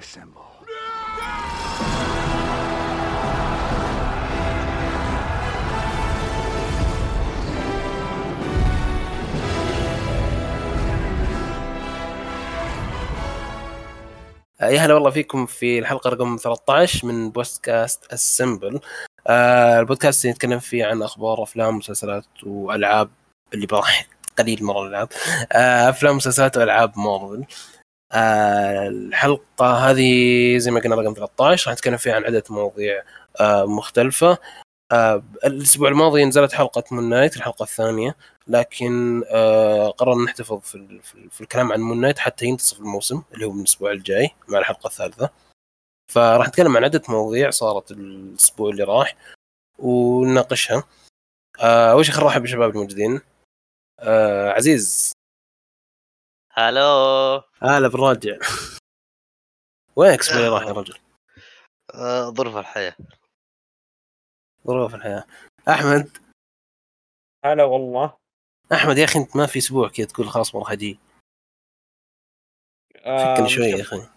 Assemble. يا هلا والله فيكم في الحلقة رقم 13 من بودكاست اسمبل آه البودكاست اللي نتكلم فيه عن أخبار أفلام مسلسلات وألعاب اللي بروح قليل مرة الألعاب. آه أفلام مسلسلات والعاب مارفل. آه الحلقة هذه زي ما قلنا رقم 13 راح نتكلم فيها عن عدة مواضيع آه مختلفة. الأسبوع الماضي نزلت حلقة Moon Knight الحلقة الثانية. لكن قررنا نحتفظ في, في, ال- في الكلام عن Moon Knight حتى ينتصف الموسم اللي هو من الأسبوع الجاي مع الحلقة الثالثة. فراح نتكلم عن عدة مواضيع صارت الأسبوع اللي راح ونناقشها. أول شيء خلينا نرحب بالشباب الموجودين. آه عزيز. هلو. هلا بالراجع. وينك الأسبوع اللي راح يا رجل؟ آه، ظروف الحياة. ظروف الحياة. أحمد؟ هلا والله. أحمد يا أخي أنت ما في أسبوع كذا تقول خلاص والله حجي آه فكني شوي يا أخي.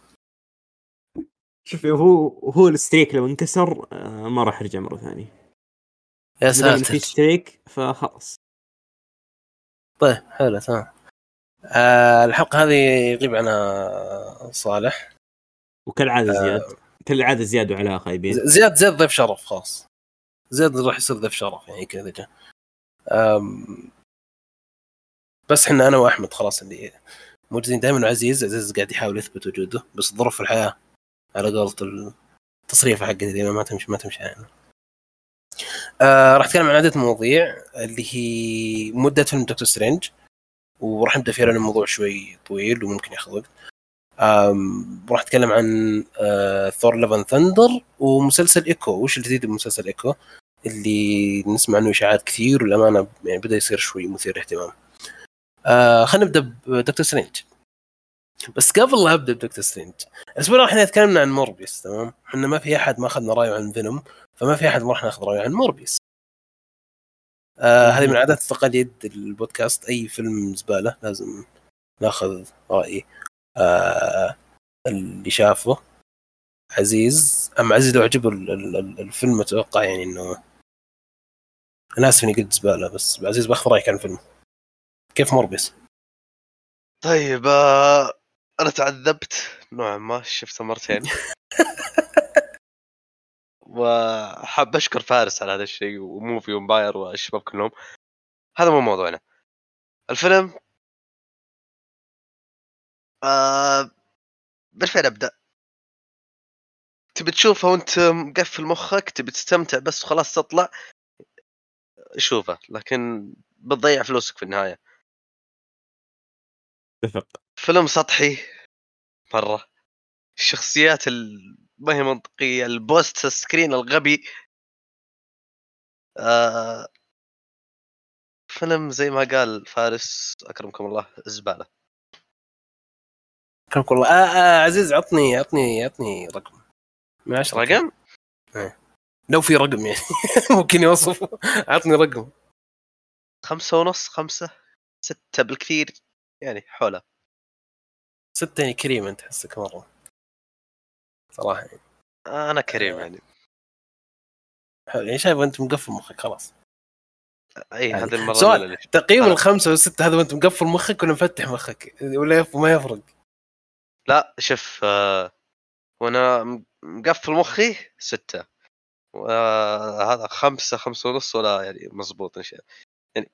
شوف هو هو الستريك لو انكسر آه ما راح يرجع مرة ثانية. يا إن في ساتر. ستريك فخلاص. طيب حلو تمام. آه الحلقة هذه يغيب عنها صالح. وكالعادة آه. زياد. كالعادة زياد وعلاء خايبين. زياد زياد ضيف شرف خلاص زياد راح يصير ضيف شرف يعني كذا جا أم، بس إحنا أنا وأحمد خلاص اللي موجودين دائما عزيز عزيز قاعد يحاول يثبت وجوده بس ظروف الحياة على قولة التصريفه حقتي ما تمشي ما تمشي يعني. آه راح أتكلم عن عدة مواضيع اللي هي مدة فيلم Doctor Strange وراح نبدأ فيها لأن الموضوع شوي طويل وممكن ياخذ وقت. راح أتكلم عن آه Thor Love and Thunder ومسلسل ايكو وش الجديد بمسلسل ايكو اللي نسمع عنه إشاعات كثير وللأمانة يعني بدأ يصير شوي مثير اهتمام آه خلينا نبدأ ب Doctor Strange. بس قبل لا أبدأ ب Doctor Strange الأسبوع راح تكلمنا عن Morbius تمام؟ إحنا ما في أحد ما أخذنا رأيه عن Venom فما في أحد ما راح ناخذ رأيه عن Morbius. آه هذه من عادات التقاليد البودكاست. أي فيلم زبالة لازم ناخذ رأي آه اللي شافه. عزيز اما عزيز لو عجبه ال- ال- ال- الفيلم أتوقع يعني إنه أنا آسف إني قلت زبالة بس عزيز بأخذ رأيك عن الفيلم كيف موربيس؟ طيب آه، أنا تعذبت نوعا ما شفته مرتين. وحاب أشكر فارس على هذا الشيء وموفي ومباير والشباب كلهم. هذا مو موضوعنا. الفيلم آه فين أبدأ؟ تبي تشوفه وأنت مقفل مخك تبي تستمتع بس وخلاص تطلع؟ شوفه لكن بتضيع فلوسك في النهاية. فيلم سطحي مرة. الشخصيات ال- ما هي منطقية ال post screen الغبي. آه فيلم زي ما قال فارس أكرمكم الله زبالة. كرمك والله آه آه عزيز عطني عطني عطني رقم. من عشرة. رقم؟ لو في رقم يعني. ممكن يوصف. عطني رقم. خمسة ونص خمسة ستة بالكثير يعني حوله ستة يعني كريم أنت تحسك مرة. صراحة. يعني أنا كريم يعني. حلو. يعني شايف أنت مقفل مخك خلاص. أي يعني هذه المرة سؤال. تقييم آه. الخمسة والستة هذا وأنت مقفل مخك ولا مفتح مخك؟ ولا ما يفرق؟ لا شوف آه وأنا مقفل مخي ستة. وهذا خمسة خمسة ونص ولا يعني مزبوط إن شاء يعني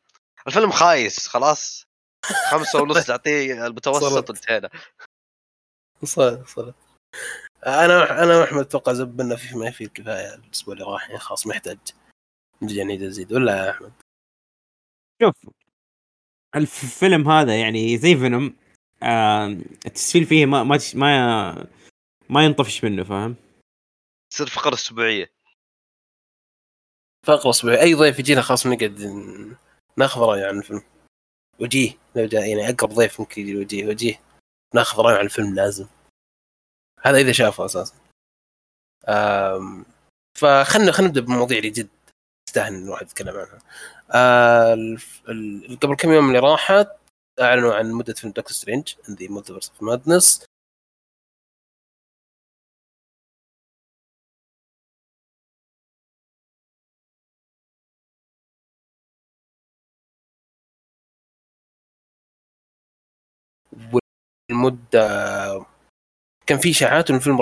الفيلم خايس خلاص. خمسة ونص نعطيه المتوسط صلت. وانتهينا صح صح أنا أنا وأحمد أتوقع زبنا في ما في الكفايه الأسبوع اللي راح يعني خلاص محتاج نرجع نعيد نزيد ولا يا أحمد؟ شوف الفيلم هذا يعني زي فينوم آه التسفيل فيه ما ما ما ما ينطفش منه فاهم؟ تصير فقرة أسبوعية. فقرة أسبوعية أي ضيف يجينا خلاص نقعد ناخذ رايه عن الفيلم. وجيه لو جاء يعني أقرب ضيف ممكن يجي وجيه وجيه ناخذ رايه عن الفيلم لازم. هذا إذا شافه أساسا. فخلنا خلينا نبدأ بالمواضيع اللي جد تستاهل الواحد يتكلم عنها. آه قبل كم يوم اللي راحت أعلنوا عن مدة فيلم Doctor Strange in the Multiverse of Madness والمدة كان في إشاعات ان الفيلم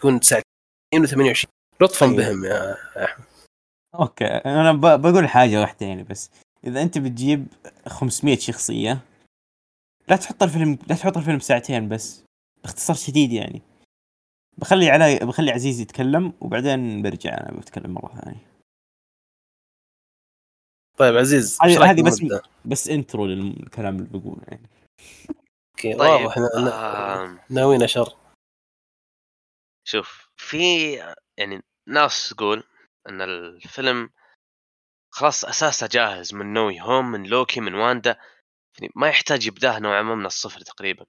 يكون ساعتين و28 لطفا طيب. بهم يا أوكي أنا ب- بقول حاجة واحدة يعني بس. إذا أنت بتجيب 500 شخصية لا تحط الفيلم لا تحط الفيلم ساعتين بس. باختصار شديد يعني. بخلي علي بخلي عزيز يتكلم وبعدين برجع أنا بتكلم مرة ثانية. طيب عزيز هذه- بس-؟ بس intro للكلام اللي بقوله يعني. أوكي طيب واضح آم، ناويين شر. شوف في يعني ناس تقول إن الفيلم خلاص أساسه جاهز من No Way Home من لوكي من واندا يعني ما يحتاج يبداه نوعا ما من الصفر تقريبا.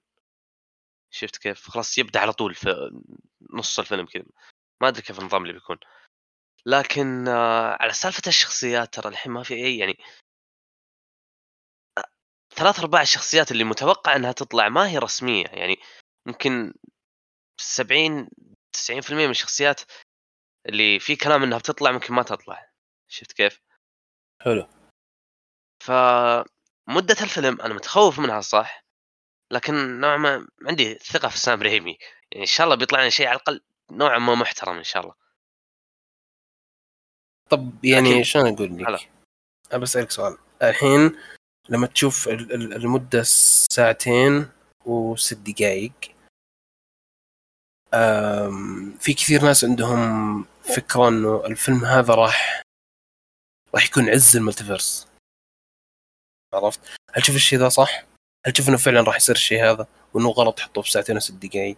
شفت كيف؟ خلاص يبدأ على طول في نص الفيلم كذا. ما أدري كيف النظام اللي بيكون. لكن آه، على سالفة الشخصيات ترى الحين ما في أي يعني آه، ثلاث أرباع الشخصيات اللي متوقع إنها تطلع ما هي رسمية. يعني ممكن 70 90% من الشخصيات اللي في كلام إنها بتطلع ممكن ما تطلع شفت كيف؟ حلو فمدة الفيلم أنا متخوف منها صح لكن نوعا ما عندي ثقة في سام ريمي يعني إن شاء الله بيطلع لنا شيء على الأقل نوعا ما محترم إن شاء الله طب يعني لكن- شلون أقول لك؟ أنا بسالك سؤال الحين لما تشوف ال- ال- المدة ساعتين وست دقائق في كثير ناس عندهم فكرة إنه الفيلم هذا راح راح يكون عز ال multiverse عرفت؟ هل تشوف الشيء ذا صح؟ هل تشوف إنه فعلا راح يصير الشيء هذا وإنه غلط تحطه في ساعتين وست دقائق؟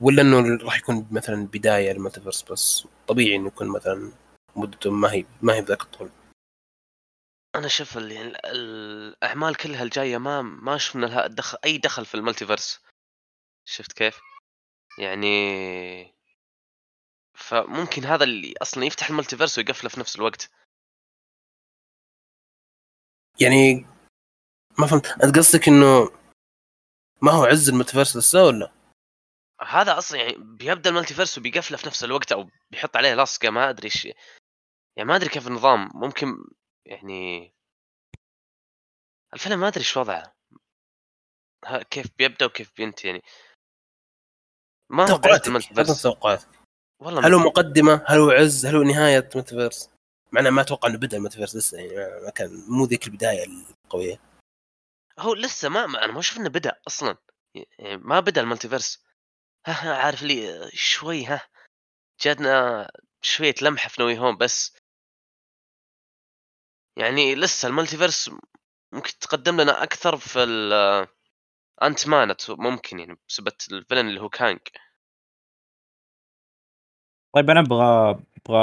ولا إنه راح يكون مثلا بداية لل multiverse بس طبيعي إنه يكون مثلا مدته ما هي ما هي بذاك الطول أنا شوف ال- الأعمال كلها الجاية ما ما شفنا لها دخل أي دخل في ال multiverse شفت كيف؟ يعني فممكن هذا اللي أصلا يفتح ال multiverse ويقفله في نفس الوقت. يعني ما فهمت أنت قصدك إنه ما هو عز ال multiverse لسه ولا؟ هذا أصلا يعني بيبدأ ال multiverse وبيقفله في نفس الوقت أو بيحط عليه لصقه ما أدري إيش يعني ما أدري كيف النظام. ممكن يعني الفيلم ما أدري إيش وضعه. كيف بيبدأ وكيف بينتهي يعني. ما توقعاتك حط توقعاتك. والله هل هو مقدمة؟ هل هو عز؟ هل هو نهاية multiverse؟ مع ما أتوقع إنه بدأ ال multiverse لسه يعني ما- كان مو ذيك البداية القوية. هو لسه ما, ما أنا ما إنه بدأ أصلا. يعني ما بدأ ال multiverse ها, عارف لي شوي ها. جاتنا شوية لمحة في No Way Home بس. يعني لسه ال multiverse ممكن تقدم لنا أكثر في ال Ant-Man ممكن يعني بسبب ال villain اللي هو كانج. طيب أنا أبغى أبغى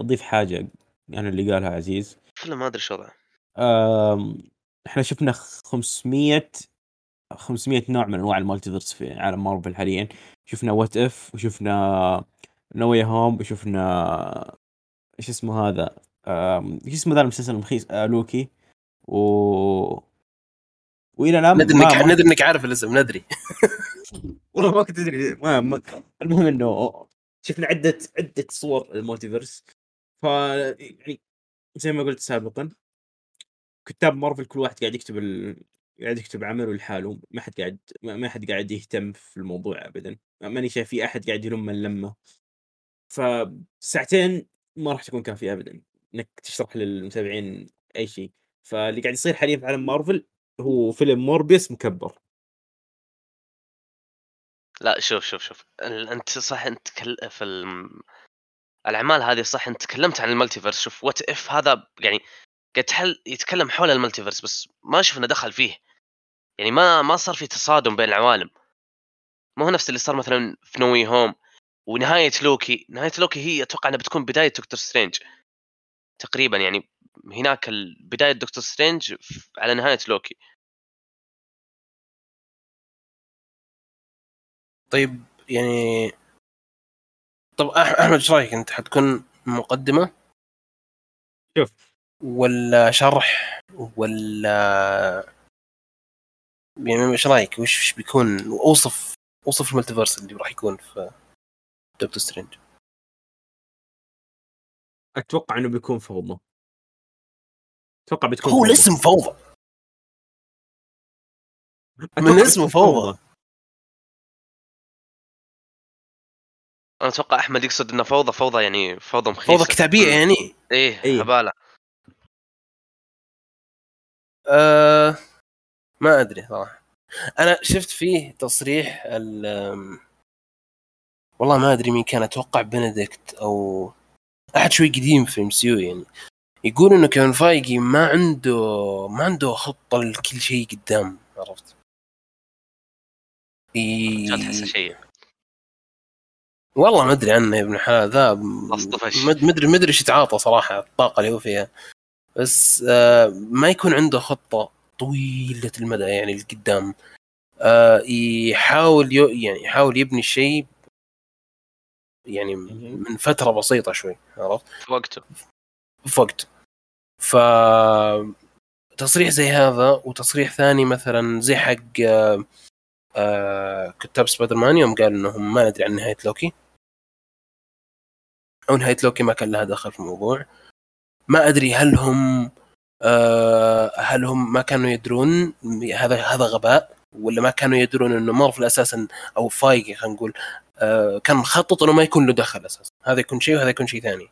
أضيف حاجة يعني اللي قالها عزيز. فيلم ما أدري شو وضعه. إحنا شفنا 500 500 نوع من أنواع ال multiverse في عالم مارفل حاليا. شفنا وات اف وشفنا No Way Home وشفنا إيش اسمه هذا؟ إيش اسمه ذا المسلسل المخيس؟ آه لوكي. و وإلى الآن ندري ما- إنك ندري إنك عارف الاسم ندري. والله ما كنت أدري. ما ما المهم إنه شفنا عدة عدة صور ال multiverse. ف يعني زي ما قلت سابقا كتاب مارفل كل واحد قاعد يكتب ال... قاعد يكتب عمله لحاله. ما حد قاعد ما حد قاعد يهتم في الموضوع ابدا. ماني شايف في أحد قاعد يلم اللمة. فساعتين ما راح تكون كافية ابدا إنك تشرح للمتابعين أي شيء. فاللي قاعد يصير حاليا في عالم مارفل هو فيلم موربيوس مكبر. لا شوف شوف شوف. أنت صح أنت تكل... في الم... الأعمال هذه صح أنت تكلمت عن ال multiverse شوف What If هذا يعني قاعد تحل يتكلم حول ال multiverse بس ما شفنا دخل فيه. يعني ما ما صار في تصادم بين العوالم. ما هو نفس اللي صار مثلا في No Way Home ونهاية لوكي. نهاية لوكي هي أتوقع إنها بتكون بداية دكتور سترينج. تقريبا يعني هناك بداية دكتور سترينج على نهاية لوكي. طيب يعني طب أحمد إيش رأيك؟ أنت حتكون مقدمة؟ شوف. ولا شرح؟ ولا يعني إيش رأيك؟ وش وش بيكون؟ أوصف أوصف ال multiverse اللي راح يكون في دكتور سترينج. أتوقع إنه بيكون فوضى. أتوقع بتكون هو. الاسم فوضى. من اسمه فوضى. أنا أتوقع أحمد يقصد إنه فوضى فوضى يعني فوضى مخيسه فوضى كتابية يعني. إيه إيه. هبالة. أه ما أدري صراحة. أنا شفت فيه تصريح ال والله ما أدري مين كان أتوقع بنديكت أو أحد شوي قديم في إم يعني. يقول إنه كيفن فايجي ما عنده ما عنده خطة لكل شيء قدام عرفت؟ رجال تحسه ي... شيء. والله ما أدري عنه يا ابن الحلال ذا. ما ادري ما أدري إيش يتعاطى صراحة الطاقة اللي هو فيها. بس آه ما يكون عنده خطة طويلة المدى يعني لقدام. آه يحاول يو يعني يحاول يبني شيء يعني. من فترة بسيطة شوي عرفت؟ في وقته. في وقت ف تصريح زي هذا وتصريح ثاني مثلا زي حق آه آه كتاب سبايدر مان يوم قال انهم ما ندري عن نهاية لوكي. أو نهاية لوكي ما كان لها دخل في الموضوع. ما أدري هل هم آه هل هم ما كانوا يدرون هذا هذا غباء ولا ما كانوا يدرون إنه مارفل أساسا أو فايجي خلينا نقول آه كان مخطط إنه ما يكون له دخل أساسا. هذا يكون شيء وهذا يكون شيء ثاني.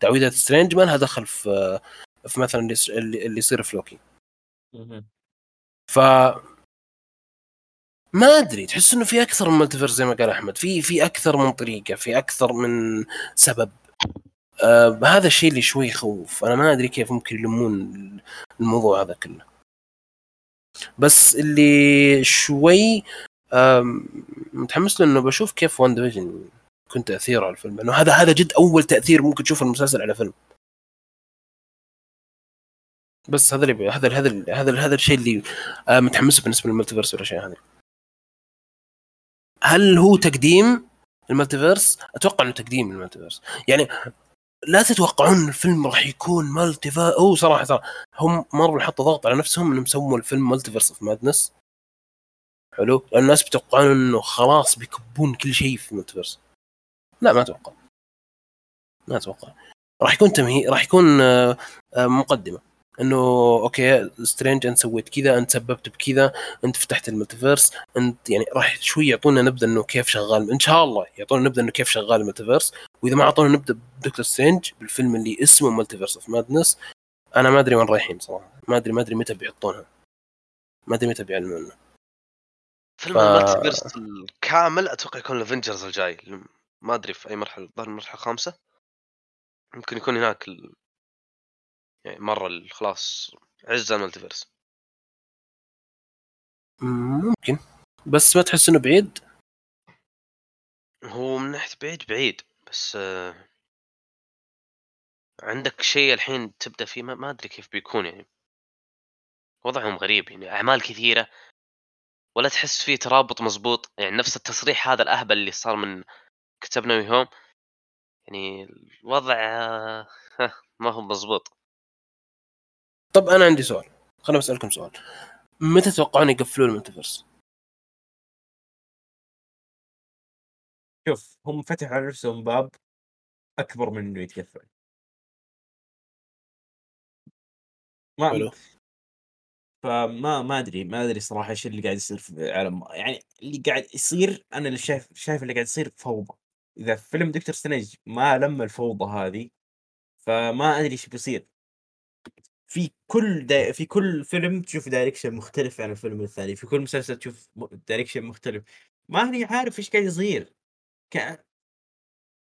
تعويذات سترينج ما لها دخل في في مثلا اللي يص- اللي اللي يصير في لوكي. ف ما أدري تحس إنه في أكثر من multiverse زي ما قال أحمد. في في أكثر من طريقة في أكثر من سبب. آه هذا الشيء اللي شوي يخوف. أنا ما أدري كيف ممكن يلمون الموضوع هذا كله. بس اللي شوي متحمس له إنه بشوف كيف WandaVision يكون تأثيره على الفيلم. لأنه هذا هذا جد أول تأثير ممكن تشوفه المسلسل على فيلم. بس هذا اللي هذا هذا هذا هذا الشيء اللي آه، متحمس بالنسبة لل multiverse والأشياء هذه. هل هو تقديم ال multiverse؟ أتوقع إنه تقديم ال multiverse يعني لا تتوقعون الفيلم راح يكون multiverse. هو صراحة صراحة. هم مارفل حطوا ضغط على نفسهم إنهم سووا الفيلم Multiverse of Madness حلو. الناس بيتوقعون إنه خلاص بيكبون كل شيء في ال multiverse لا ما أتوقع. ما أتوقع. راح يكون تمهيد راح يكون آه، آه، مقدمة. إنه okay سترينج انت سويت كذا أنت سببت بكذا أنت فتحت ال multiverse أنت يعني راح شوي يعطونا نبذة إنه كيف شغال. إن شاء الله يعطونا نبذة إنه كيف شغال ال multiverse وإذا ما أعطونا نبذة بدكتور سترينج بالفيلم اللي اسمه Multiverse of Madness أنا ما أدري وين رايحين صراحة. ما أدري ما أدري متى بيحطونها ما أدري متى بيعلنونها فيلم ف- ال multiverse الكامل أتوقع يكون الافنجرز الجاي. ما أدري في أي مرحلة. الظاهر المرحلة الخامسة. ممكن يكون هناك ال... يعني مرة خلاص عز ال multiverse ممكن. بس ما تحس إنه بعيد؟ هو من ناحية بعيد بعيد. بس آه، عندك شيء الحين تبدأ فيه ما, ما أدري كيف بيكون يعني. وضعهم غريب يعني أعمال كثيرة. ولا تحس فيه ترابط مزبوط يعني نفس التصريح هذا الأهبل اللي صار من كتاب نوي هوم يعني الوضع آه، ما هو مزبوط طب أنا عندي سؤال. خليني أسألكم سؤال. متى تتوقعون يقفلون الملتيفيرس؟ شوف هم فتحوا على نفسهم باب أكبر من إنه يتقفل. ما حلو. فما ما أدري ما أدري صراحة إيش اللي قاعد يصير في عالم يعني اللي قاعد يصير أنا اللي شايف شايف اللي قاعد يصير فوضى. إذا فيلم دكتور سترينج ما لم الفوضى هذه فما أدري إيش بيصير. في كل دا... في كل فيلم تشوف direction مختلف عن الفيلم الثاني في كل مسلسل تشوف direction مختلف. ماني عارف إيش قاعد يصير. ك...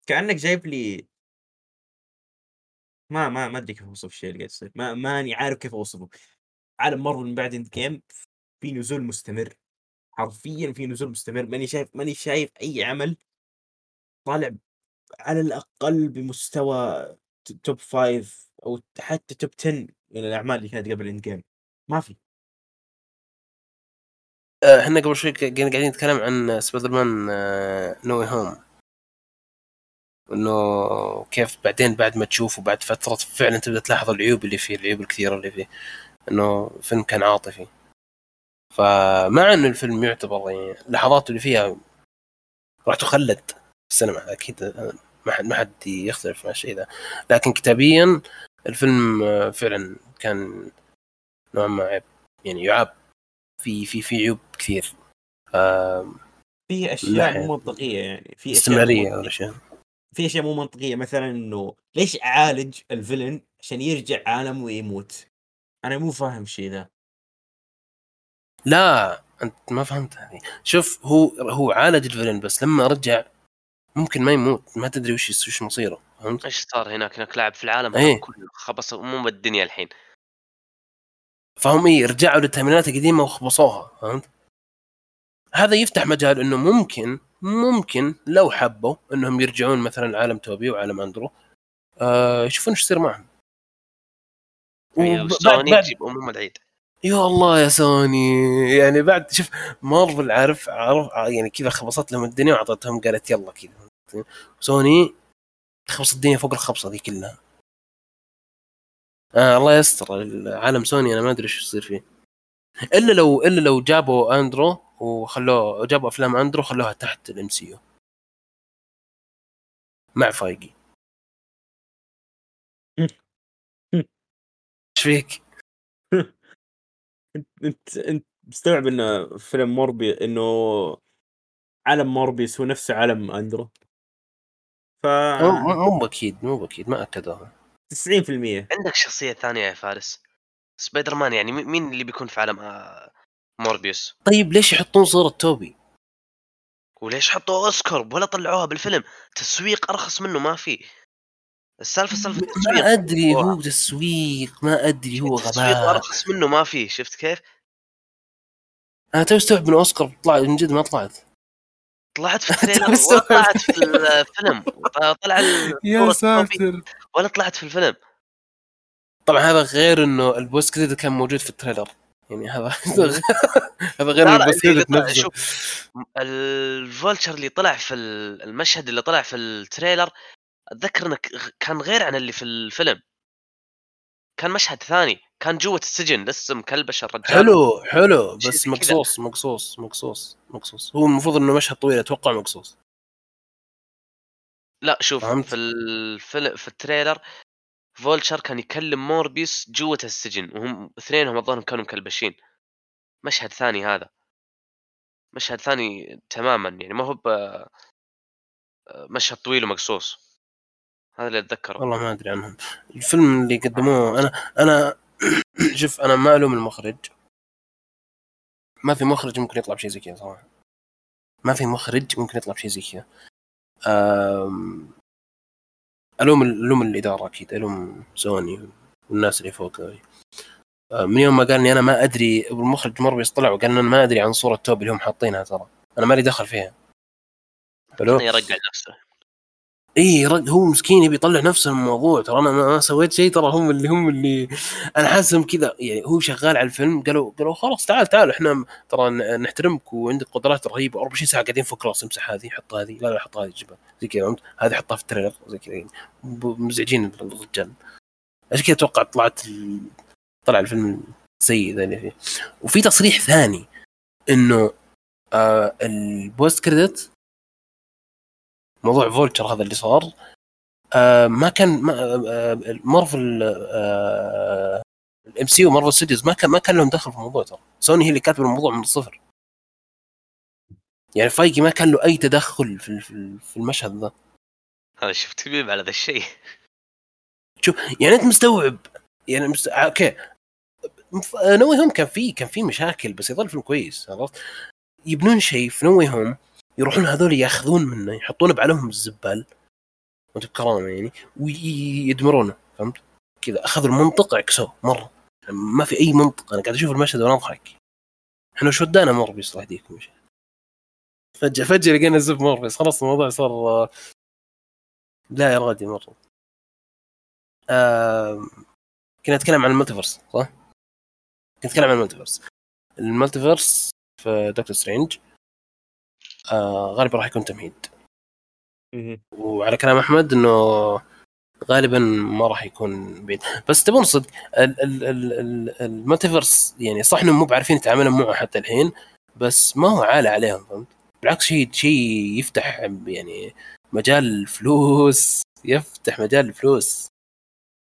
كأنك جايب لي ما ما ما أدري كيف أوصف الشيء اللي قاعد يصير. ما ماني عارف كيف أوصفه. عالم مارفل من بعد Endgame في نزول مستمر. حرفيا في نزول مستمر. ماني شايف ماني شايف أي عمل طالع على الأقل بمستوى top five أو حتى top 10 من الأعمال اللي كانت قبل Endgame ما في. آه، إحنا قبل شوي كنا قاعدين نتكلم عن Spider-Man No Way Home. إنه كيف بعدين بعد ما تشوفه بعد فترة فعلا تبدأ تلاحظ العيوب اللي فيه العيوب الكثيرة اللي فيه. إنه فيلم كان عاطفي. فمع إنه الفيلم يعتبر يعني لحظاته اللي فيها راح تخلد في السينما أكيد آه، ما حد ما حد يختلف مع الشيء ذا لكن كتابيا الفيلم آه، فعلا كان نوعا ما عيب. يعني يعاب. في في في عيوب كثير. آه، في أشياء مو منطقية يعني. في استمرارية منطقية. والاشياء في أشياء مو منطقية. مثلا إنه ليش أعالج الفيلن عشان يرجع عالم ويموت؟ أنا مو فاهم الشيء ذا. لا أنت ما فهمت. هذه شوف هو هو عالج الفيلن بس لما رجع ممكن ما يموت ما تدري وش وش مصيره فهمت؟ إيش صار هناك هناك لاعب في العالم. هذا كله خبص مو بالدنيا الحين فهم إيه رجعوا لل timeline ات القديمة وخبصوها فهمت؟ هذا يفتح مجال إنه ممكن ممكن لو حبوا إنهم يرجعون مثلا عالم توبي وعالم أندرو آه يشوفون إيش يصير معهم يعني وب- سوني بعد- تجيب ام العيد يا الله يا سوني يعني بعد شوف مارفل عارف عارف يعني كذا خبصت لهم الدنيا وأعطتهم قالت يلا كذا سوني تخبص الدنيا فوق الخبصة ذي كلها. آه الله يستر. عالم سوني أنا ما أدري إيش يصير فيه. إلا لو إلا لو جابوا أندرو وخلوه جابوا أفلام أندرو وخلوها تحت ال MCU مع فايقي. إيش فيك؟ انت انت مستوعب إنه فيلم Morbius إنه عالم Morbius هو نفسه عالم أندرو؟ ف مو مو مو بأكيد مو بأكيد ما أكدوها. 90% عندك شخصية ثانية يا فارس. سبايدر مان يعني مي- مين اللي بيكون في عالم آه، Morbius؟ طيب ليش يحطون صورة توبي؟ وليش حطوا Oscorp؟ ولا طلعوها بالفيلم. تسويق أرخص منه ما في. السالفة سالفة التسويق ما أدري هو- تسويق ما أدري هو تسويق غباء. أرخص منه ما في. شفت كيف؟ أنا تو استوعب من Oscorp طلع من جد ما طلعت. طلعت في ال trailer ولا. طلعت في الفيلم؟ طلع الصورة توبي ولا طلعت في الفيلم. طبعا هذا غير إنه ال post credit كان موجود في ال trailer. يعني هذا هذا غير اللي credit طلع- نفسه. ال Vulture اللي طلع في ال- المشهد اللي طلع في ال trailer أتذكر إنه كان غير عن اللي في الفيلم. كان مشهد ثاني كان جوة السجن لسه مكلبش الرجال. حلو حلو بس. مقصوص مقصوص مقصوص مقصوص. هو المفروض إنه مشهد طويل أتوقع مقصوص. لا شوف فهمت؟ في الفيلم في ال trailer Vulture كان يكلم Morbius جوة السجن وهم اثنينهم الظاهر كانوا مكلبشين. مشهد ثاني هذا. مشهد ثاني تماما يعني ما هو ب- مشهد طويل ومقصوص. هذا اللي أتذكره. والله ما أدري عنهم. الفيلم اللي قدموه أنا أنا شوف أنا ما ألوم المخرج. ما في مخرج ممكن يطلع بشيء زي كذا صراحة. ما في مخرج ممكن يطلع بشيء زي كذا. أم، ألوم ألوم الإدارة أكيد ألوم سوني والناس اللي فوق. أه، من يوم ما قال إني أنا ما أدري المخرج موربيس طلع وقال أنا ما أدري عن صورة توب اللي هم حاطينها ترى. أنا مالي دخل فيها. حلو؟ يرجع نفسه إي رد هو مسكين يبي يطلع نفسه من الموضوع. ترى أنا ما سويت شيء ترى هم اللي هم اللي أنا حاسهم كذا. يعني هو شغال على الفيلم قالوا قالوا خلاص تعال تعال إحنا ترى نحترمك وعندك قدرات رهيبة. 24 ساعة قاعدين فوق راس امسح هذه حط هذه. لا لا حط هذه جبها زي كذا فهمت؟ هذه حطها في ال trailer زي كذا يعني. مزعجين الرجال. عشان كذا أتوقع طلعت. طلع الفيلم سيء فيه. وفي تصريح ثاني إنه آه ال post credit موضوع Vulture هذا اللي صار. آه ما كان ما آه آه، Marvel ال MC و Marvel Studios ما كان ما كان لهم دخل في الموضوع ترى. سوني هي اللي كاتبة الموضوع من الصفر. يعني فايجي ما كان له أي تدخل في في- المشهد ذا. هذا شفت ميم على ذا الشيء. يعني أنت مستوعب. يعني مست... آه، أوكي. نوي هوم كان فيه كان فيه مشاكل بس يظل فيلم كويس عرفت؟ يبنون شيء في نوي هوم يروحون هذول ياخذون منه يحطونه بعلمهم الزبال. وانت بكرامة يعني ويدمرونه فهمت؟ كذا أخذوا المنطقة عكسوه مرة. ما في أي منطق أنا قاعد أشوف المشهد وأنا أضحك. إحنا وش ودانا موربيس الله يهديكم فجأة فجأة لقينا زب موربيس خلاص الموضوع صار لا يا راجل مرة. آه... كنا نتكلم عن ال multiverse صح؟ كنت نتكلم عن ال multiverse ال multiverse في Doctor Strange آه غالبا راح يكون تمهيد. وعلى كلام أحمد إنه غالبا ما راح يكون بعيد. بس تبون صدق ال multiverse يعني صح إنهم مو بعارفين يتعاملون معه حتى الحين بس ما هو عالي عليهم فهمت؟ بالعكس شيء شيء يفتح يعني مجال فلوس يفتح مجال الفلوس.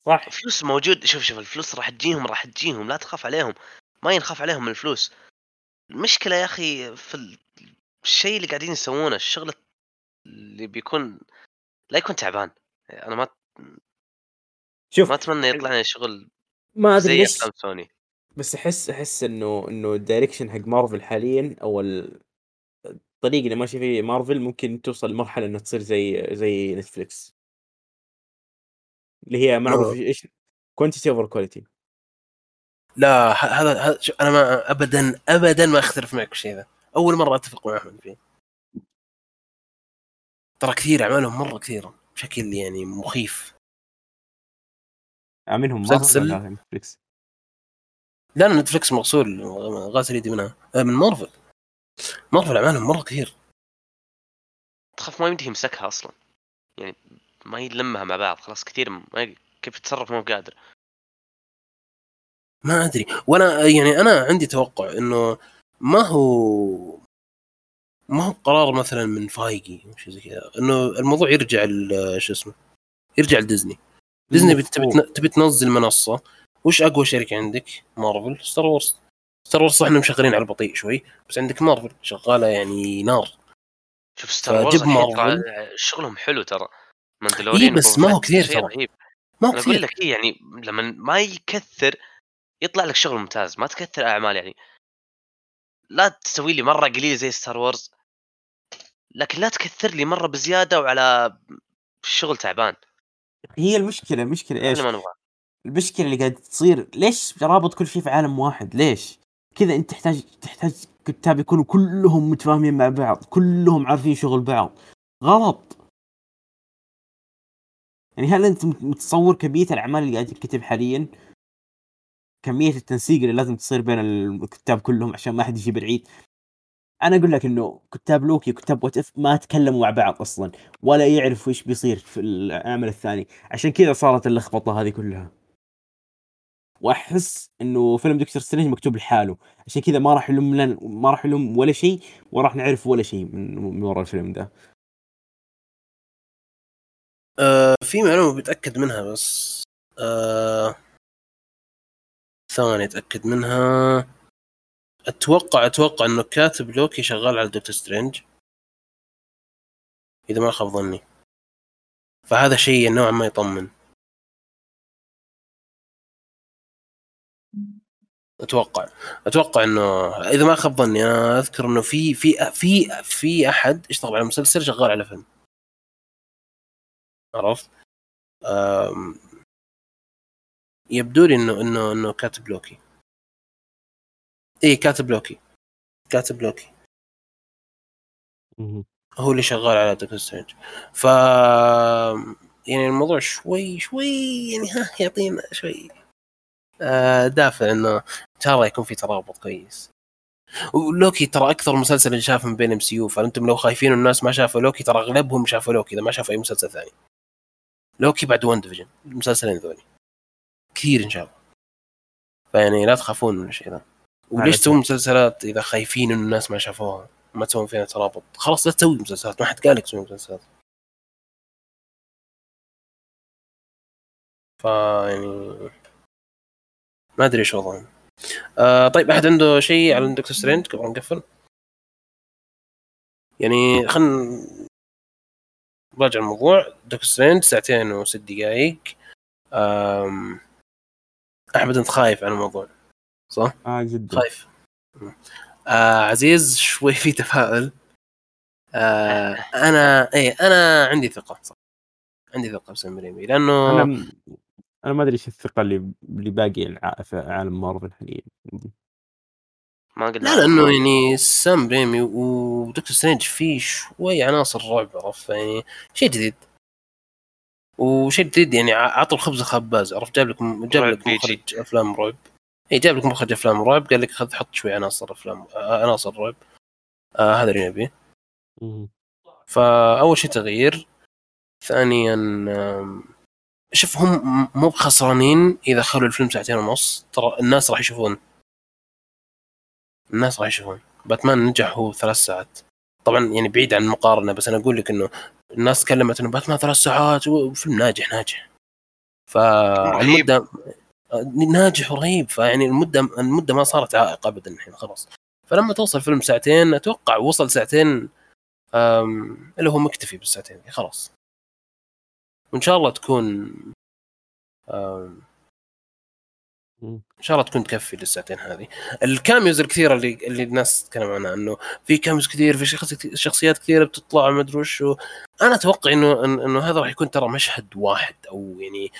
صح. الفلوس موجود. شوف شوف الفلوس راح تجيهم راح تجيهم. لا تخاف عليهم. ما ينخاف عليهم من الفلوس. المشكلة يا أخي في الشيء اللي قاعدين يسوونه الشغل اللي بيكون لا يكون تعبان. أنا ما شوف ما أتمنى يطلع لنا شغل ما أدري ليش سوني. بس أحس أحس إنه إنه ال direction حق مارفل حاليا أو الطريق اللي ماشي فيه مارفل ممكن توصل لمرحلة انها تصير زي زي Netflix اللي هي معروف إيش quantity over quality لا هذا أنا ما ابدا ابدا ما أختلف معك بالشيء ذا. أول مرة أتفق مع أحمد فيه. ترى كثير أعمالهم مرة كثيرة بشكل يعني مخيف. منهم مسلسل؟ Netflix لا Netflix مغسول غاسل يدي منها. آه، من Marvel. Marvel أعمالهم مرة كثير. تخاف ما يمدي يمسكها أصلا. يعني ما يلمها مع بعض خلاص كثير ما كيف يتصرف مو قادر. ما أدري. وأنا يعني أنا عندي توقع إنه ما هو ما هو قرار مثلا من فايقي أو شيء زي كذا. إنه الموضوع يرجع شو اسمه يرجع لديزني. ديزني تبي تبي تنزل منصة. وش أقوى شركة عندك؟ مارفل ستار وورز. ستار وورز صح إنهم شغالين على البطيء شوي بس عندك مارفل شغالة يعني نار. شوف ستار وورز مارفل. شغلهم حلو ترى. ماندلوريان إيه بس ما هو كثير ترى. ما هو كثير أقول لك إيه يعني لما ما يكثر يطلع لك شغل ممتاز. ما تكثر أعمال يعني. لا تسوي لي مرة قليل زي ستار وورز لكن لا تكثر لي مرة بزيادة وعلى شغل تعبان هي المشكلة المشكلة إيش؟ المشكلة اللي قاعد تصير ليش رابط كل شيء في عالم واحد؟ ليش؟ كذا أنت تحتاج تحتاج كتاب يكونوا كلهم متفاهمين مع بعض، كلهم عارفين شغل بعض. غلط. يعني هل أنت متصور كمية الأعمال اللي قاعد تكتب حاليا كمية التنسيق اللي لازم تصير بين الكتاب كلهم عشان ما حد يجيب العيد أنا أقول لك إنه كتاب لوكي وكتاب وات إف ما تكلموا مع بعض أصلا ولا يعرفوا إيش بيصير في العمل الثاني. عشان كذا صارت اللخبطة هذه كلها. وأحس إنه فيلم دكتور سترينج مكتوب لحاله. عشان كذا ما راح يلم لنا ما راح يلم ولا شيء وراح نعرف ولا شيء من, من ورا الفيلم ده. آه في معلومة بتأكد منها بس آه ثاني أتأكد منها. أتوقع أتوقع إنه كاتب لوكي شغال على دكتور سترينج. إذا ما خاب ظني. فهذا شيء نوعا ما يطمن. أتوقع. أتوقع إنه إذا ما خاب ظني أنا أذكر إنه في في في في أحد اشتغل على مسلسل شغال على فيلم. عرفت؟ يبدو لي انه انه إنه كاتب لوكي اي كاتب لوكي كاتب لوكي هو اللي شغال على دكتور سترينج. ف يعني الموضوع شوي شوي يعني ها يعطينا شوي آه دافع إنه ان شاء الله يكون في ترابط كويس. ولوكي ترى أكثر مسلسل انشاف من بين MCU فأنتم لو خايفين الناس ما شافوا لوكي ترى أغلبهم شافوا لوكي إذا ما شافوا أي مسلسل ثاني. لوكي بعد واندا فيجن المسلسلين ذولي. كثير انشافوا فيعني لا تخافون من الشيء ذا. وليش تسوون مسلسلات إذا خايفين ان الناس ما شافوها ما تسوون فيها ترابط. خلاص لا تسوي مسلسلات. ما حد قال لك تسوي مسلسلات. فا يعني ما أدري إيش وضعهم. آه طيب أحد عنده شيء على دكتور سترينج قبل نقفل؟ يعني خلينا نراجع الموضوع. دكتور سترينج ساعتين وست دقائق أحمد أنت خايف عن الموضوع صح؟ آه جدا. خايف. آه عزيز شوي في تفاؤل. آه أنا إيه أنا عندي ثقة صح. عندي ثقة بسام ريمي لأنه أنا م- أنا ما أدري إيش الثقة اللي اللي باقي الع- في عالم مارفل حاليا. عندي ما قلنا لا لأنه يعني سام ريمي ودكتور سترينج فيه شوي عناصر رعب عرفت يعني؟ شيء جديد. وشيء جديد يعني ع- عطوا الخبز خباز عرفت؟ جاب لك جاب لك. مخرج أفلام رعب إي جاب لك مخرج أفلام رعب قال لك خذ حط شوي عناصر أفلام آه، عناصر رعب آه هذا اللي نبيه. فأول شيء تغيير. ثانيا شوف هم مو بخسرانين إذا خلوا الفيلم ساعتين ونص. ترى الناس راح يشوفون. الناس راح يشوفون. باتمان نجح هو ثلاث ساعات. طبعا يعني بعيد عن المقارنة بس أنا أقول لك إنه الناس تكلمت إنه باتمان ثلاث ساعات وفيلم ناجح ناجح. فالمده ناجح ورهيب فيعني المدة المدة ما صارت عائق ابدا الحين خلاص. فلما توصل فيلم ساعتين أتوقع وصل ساعتين اللي هو مكتفي بالساعتين خلاص. وإن شاء الله تكون أم،. إن شاء الله تكون تكفي للساعتين هذه. ال cameos الكثيره اللي اللي الناس تتكلم عنها إنه في cameos كثير في شخص- شخصيات كثيرة بتطلع ما أدري وش أنا أتوقع إنه إنه هذا راح يكون ترى مشهد واحد أو يعني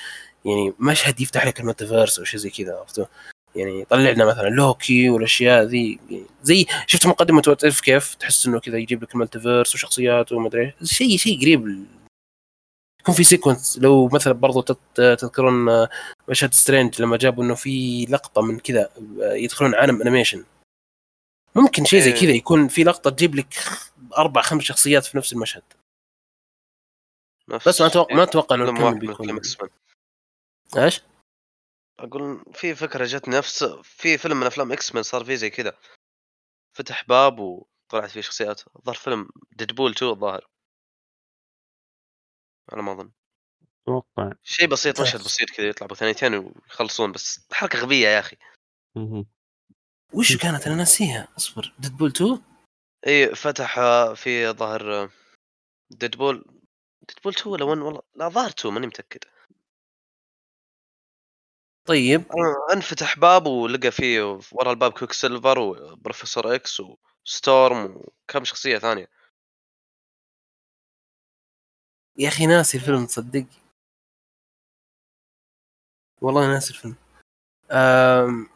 يعني مشهد يفتح لك ال multiverse أو شيء زي كذا عرفتوا يعني يطلع لنا مثلا لوكي والأشياء ذي زي شفت مقدمة إف كيف؟ تحس إنه كذا يجيب لك ال multiverse وشخصيات وما أدري. شيء شيء قريب يكون في sequence لو مثلا برضو تذكرون آه، مشهد سترينج لما جابوا إنه في لقطة من كذا آه، يدخلون عالم animation ممكن شيء زي إيه. كذا يكون في لقطة تجيب لك أربع خمس شخصيات في نفس المشهد. نفس بس ما أتوقع ما أتوقع إنه من بيكون إيش؟ أقول في فكرة جت نفس في فيلم من أفلام إكس مان صار فيه زي كذا. فتح باب وطلعت فيه شخصيات. الظاهر فيلم ديدبول 2 الظاهر. على ما أظن. أتوقع. شيء بسيط. مشهد بسيط كذا يطلع بثانيتين ويخلصون بس حركه غبية يا أخي. وش كانت؟ أنا ناسيها. اصبر. ديدبول 2 إي فتح في ظهر ديدبول ديدبول 2 ولا 1 والله لا ظهر 2 ماني متأكد. طيب. آه، انفتح باب ولقى فيه ورا الباب كويك سيلفر وبروفيسور إكس وستورم وكم شخصية ثانية. يا أخي ناسي الفيلم تصدق والله ناسي الفيلم. أم...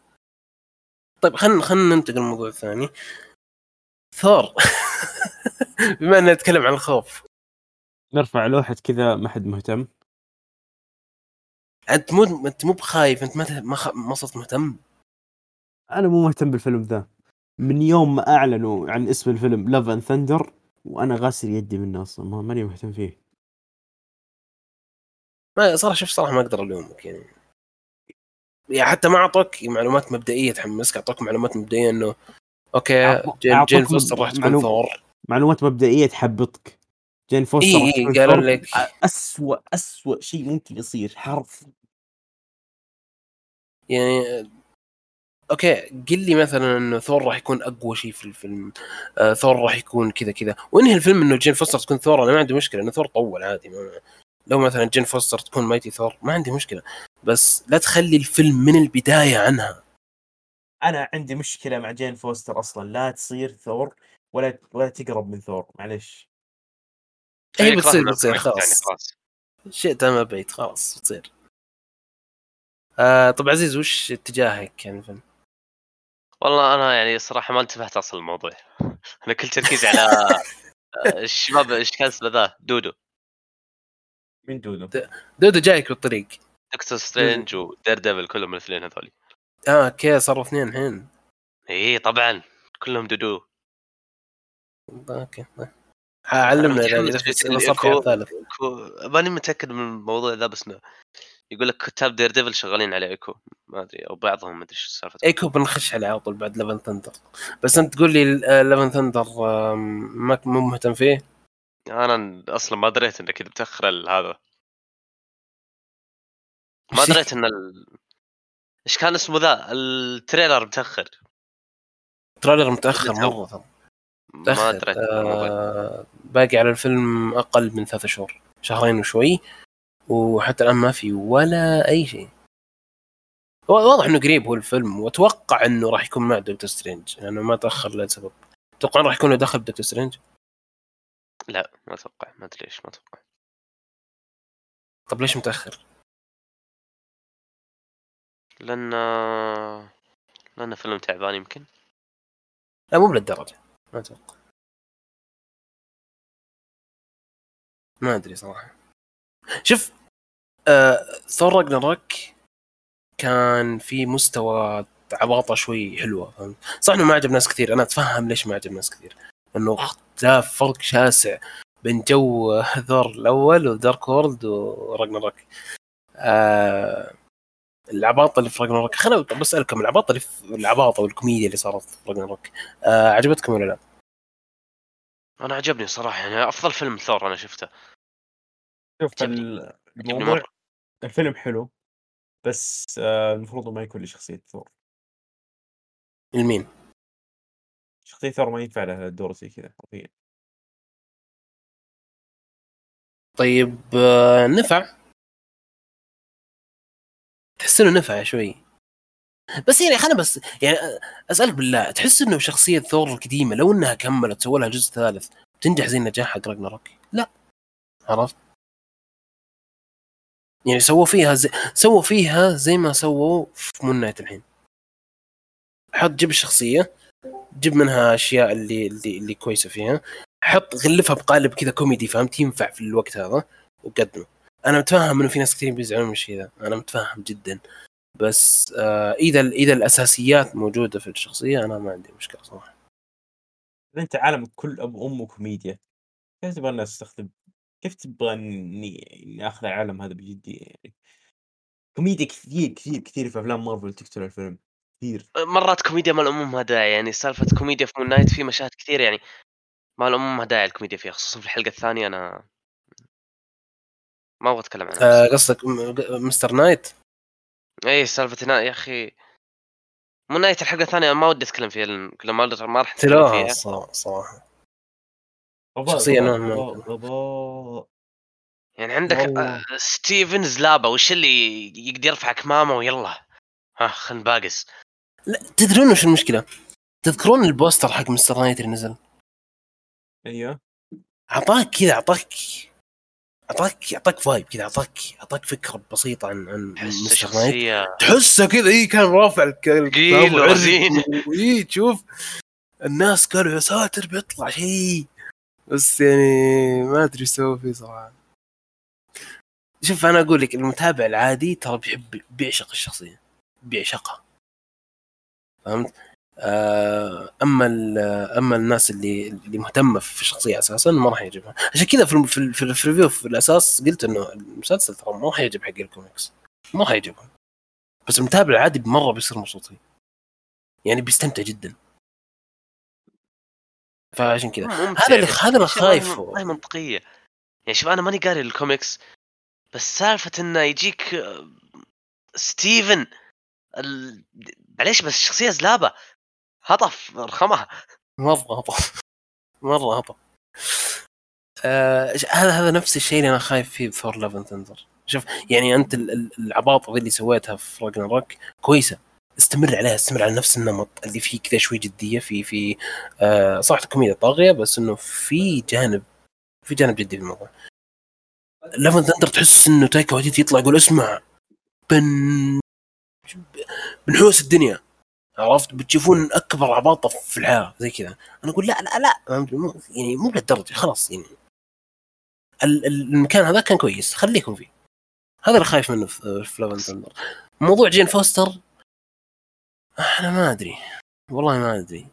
طيب خلينا خلينا ننتقل للموضوع الثاني. ثور. بما أننا نتكلم عن الخوف. نرفع لوحة كذا ما حد مهتم. أنت مو أنت مو بخايف أنت ما ما, خ... ما صرت مهتم. أنا مو مهتم بالفيلم ذا. من يوم ما أعلنوا عن اسم الفيلم Love and Thunder وأنا غاسل يدي منه أصلا ما ماني مهتم فيه. ما صراحة شوف صراحة ما أقدر ألومك يعني. يعني حتى ما أعطوك معلومات مبدئية تحمسك أعطوك معلومات مبدئية إنه okay جين, جين فوستر راح تكون معلوم- ثور. معلومات مبدئية تحبطك. جين فوستر إيه، إيه، قالوا. لك. اسوء اسوء شيء ممكن يصير حرف. يعني okay قل لي مثلا إنه ثور راح يكون أقوى شيء في الفيلم. آه ثور راح يكون كذا كذا. وإنهي الفيلم إنه جين فوستر تكون ثور؟ أنا ما عندي مشكلة إنه ثور طول عادي ما لو مثلا جين فوستر تكون Mighty Thor ما عندي مشكلة. بس لا تخلي الفيلم من البداية عنها. أنا عندي مشكلة مع جين فوستر أصلا. لا تصير ثور ولا ولا تقرب من ثور. معلش هي بتصير راح بتصير يعني خلاص. شئت أم أبيت خلاص بتصير. آه طب عزيز وش اتجاهك يعني الفيلم؟ والله أنا يعني صراحة ما انتبهت أصلا الموضوع أنا كل تركيزي على آه، الشباب إيش كان اسمه ذا؟ دودو. من دودو؟ دودو جايك بالطريق. دكتور سترينج ودير ديفل كلهم الاثنين هذول آه okay صاروا اثنين الحين. اي طبعا. كلهم دودو. okay طيب. علمنا اذا صار في الإيكو. ثالث. ماني متأكد من الموضوع ذا بس إنه يقول لك كتاب دير ديفل شغالين على إيكو. ما أدري أو بعضهم ما أدري إيش السالفه إيكو بنخش عليه على طول بعد Love and Thunder بس أنت تقول لي Love and Thunder ما مو مهتم فيه؟ أنا أصلا ما دريت انه كذا متاخر ال- هذا. ما دريت إن ال... إيش كان اسمه ذا؟ ال trailer متأخر. trailer متأخر. مره ما دريت. آه باقي على الفيلم أقل من ثلاثة شهور شهرين وشوي وحتى الآن ما في ولا أي شيء. واضح إنه قريب هو الفيلم وأتوقع إنه راح يكون مع دكتور سترينج لأنه ما تأخر لسبب أتوقع راح يكون له دخل بدكتور سترينج لا ما أتوقع ما أدري ليش ما أتوقع. طب ليش متأخر؟ لأن لأنه فيلم تعبان يمكن. لا مو بلهالدرجه ما أتوقع. ما أدري صراحة. شوف آه ثور راجناروك كان في مستوى عباطة شوي حلوة فهمت؟ صح إنه ما عجب ناس كثير أنا أتفهم ليش ما عجب ناس كثير. انه اختلاف فرق شاسع بين جو ثور الأول ودارك وورلد وراجناروك. آه العباطة اللي في راجناروك. خليني بسالكم العباطة اللي في العباطة والكوميديا اللي صارت في راجناروك آه عجبتكم ولا لا؟ أنا عجبني صراحة يعني أفضل فيلم ثور أنا شفته. شوف عجبني. الموضوع الفيلم حلو بس آه، المفروض ما يكون له شخصية ثور. المين؟ شخصية ثور ما ينفع لها دور زي كذا حرفيا طيب نفع. تحس إنه نفع شوي. بس يعني خلينا بس يعني أسألك بالله تحس إنه شخصية ثور القديمة لو إنها كملت سووا لها جزء ثالث بتنجح زي النجاح حق راجناروك؟ لا. عرفت؟ يعني سووا فيها زي سووا فيها زي ما سووا في مون نايت الحين. حط جيب الشخصية. جيب منها أشياء اللي اللي, اللي كويسة فيها. حط غلفها بقالب كذا كوميدي فهمت؟ ينفع في الوقت هذا وقدمه. أنا متفهم إنه في ناس كثير بيزعلون من الشيء ذا. أنا متفهم جدا. بس آه إذا إذا الأساسيات موجودة في الشخصية أنا ما عندي مشكلة صراحة. أنت عالمك كل أبو أمه كوميديا كيف تبغى الناس تستخدم كيف تبغى اني أخذ العالم هذا بجدية؟ يعني كوميديا كثير كثير كثير في أفلام مارفل تقتل الفيلم. كثير مرات كوميديا ما لها أم داعي يعني سالفة كوميديا في مون نايت في مشاهد كثير يعني ما الأمم ما داعي الكوميديا فيها خصوصا في الحلقة الثانية أنا ما أبغى أتكلم عنها آه. قصدك م- مستر نايت؟ اي سالفة يا أخي مون نايت الحلقة الثانية ما ودي أتكلم فيها لأن كل ما ما راح تلاها فيها. صراحة غباء يعني عندك والله. آه، ستيفن زلابا وش اللي يقدر يرفع كمامه ويلا؟ ها خلنا باقس لا تدرون وش المشكلة؟ تذكرون ال poster حق مستر نايت اللي نزل؟ أيوه. أعطاك كذا أعطاك أعطاك أعطاك vibe كذا أعطاك أعطاك فكرة بسيطة عن عن مستر نايت. تحسه كذا اي كان رافع الك- ثقيل الكتاب وعرق ورزين. و- اي تشوف الناس قالوا يا ساتر بيطلع شيء. بس يعني ما أدري إيش سووا فيه صراحة. شوف أنا أقول لك المتابع العادي ترى بيحب بيعشق الشخصية. بيعشقها. فهمت؟ آه، أما أما الناس اللي اللي مهتمة في الشخصية أساسا ما راح يعجبها. عشان كذا في في, في, ال- في ال review في الأساس قلت إنه المسلسل ترى ما راح يعجب حق الكوميكس. ما راح يعجبهم. بس المتابع العادي مرة بيصير مبسوط فيه. يعني بيستمتع جدا. فعشان كذا. هذا اللي بس هذا اللي أشياء ما هي- خايف ما هي منطقية. يعني شوف أنا ماني قاري الكوميكس بس سالفة إنه يجيك آه، ستيفن ال... معليش بس شخصيه زلابة. هطف رخمها مرة هطل مرة هطل آه هذا هذا نفس الشيء اللي أنا خايف فيه بثور Love and Thunder شوف يعني أنت ال- ال- العباطة اللي سويتها في راجناروك كويسة. استمر عليها استمر على نفس النمط اللي فيه كذا شوي جدية في في آه صح الكوميديا طاغيه بس إنه في جانب في جانب جدي في الموضوع Love and Thunder تحس إنه تايكا واتيتي يطلع يقول اسمع بن بنحوس الدنيا. عرفت؟ بتشوفون أكبر عباطة في الحياة زي كذا. أنا أقول لا لا لا. يعني مو لهالدرجه خلاص يعني. ال- ال- المكان هذا كان كويس خليكم فيه. هذا اللي خايف منه في Love and موضوع جين فوستر أنا ما أدري. والله ما أدري.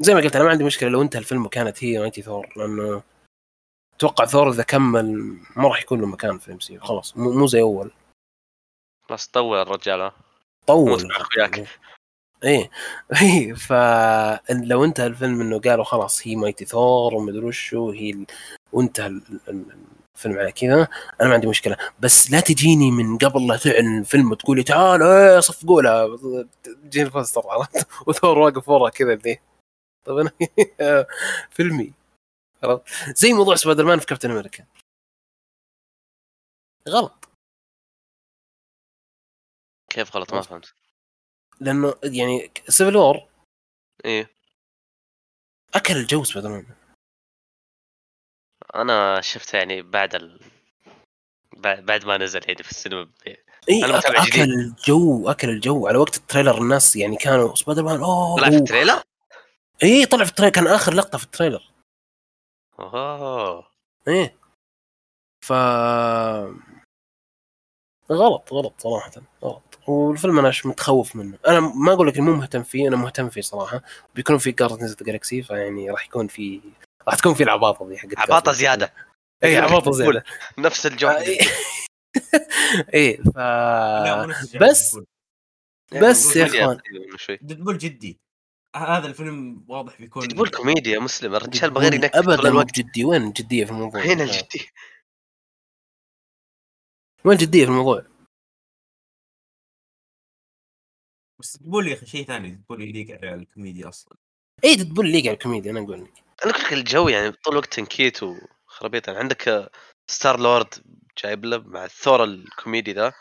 زي ما قلت أنا ما عندي مشكلة لو انتهى الفيلم وكانت هي مايتي ثور لأنه أتوقع ثور إذا كمل ما راح يكون له مكان في الام سي يو خلاص مو مو زي أول. بس طول الرجال ها؟ طول. أخوياك. إيه. إيه فلو انتهى الفيلم إنه قالوا خلاص هي مايتي ثور ومدري وشو هي. وانتهى ال- ال- الفيلم على كذا أنا ما عندي مشكلة. بس لا تجيني من قبل لا تعلن الفيلم وتقولي تعال إيه صفقوا لها جين فاستر عرفت وثور واقف ورا كذا ذي. طب أنا فيلمي. عرفت؟ زي موضوع سبايدر مان في كابتن أمريكا. غلط. كيف غلط ما فهمت. لأنه يعني Civil War إيه. أكل الجو سبايدر مان أنا شفته يعني بعد ال... بعد ما نزل يعني في السينما اي أنا أك- متابع أول جديد. الجو أكل الجو. على وقت ال trailer الناس يعني كانوا سبايدر مان أوه. طلع في ال trailer؟ اي طلع في ال trailer. كان آخر لقطة في التريلر. أوه. إيه. ف غلط غلط صراحة غلط. والفيلم أنا متخوف منه. أنا ما أقول لك مو مهتم فيه أنا مهتم فيه صراحة. بيكون في Guardians of the Galaxy فيعني راح يكون في راح تكون في العباطة دي حقت عباطة. زيادة. اي عباطة زيادة. نفس الجو آه، إيه. إيه ف بس- ديدبول. بس يا إخوان. تقريباً شوي. ديدبول جدي. هذا الفيلم واضح بيكون تقول كوميديا مسلم الرجال بغير ينكت ابدا مو الوقت. بجدي وين الجدية في الموضوع؟ هنا آه. الجدي وين الجدية في الموضوع؟ بس ديدبول يا أخي شيء ثاني ديدبول يليق على الكوميديا أصلا. إي تقول لي على الكوميديا أنا أقول لك. أنا قلت لك الجو يعني طول الوقت تنكيت وخرابيط. يعني عندك آه، ستار لورد جايب له مع الثور الكوميدي ذا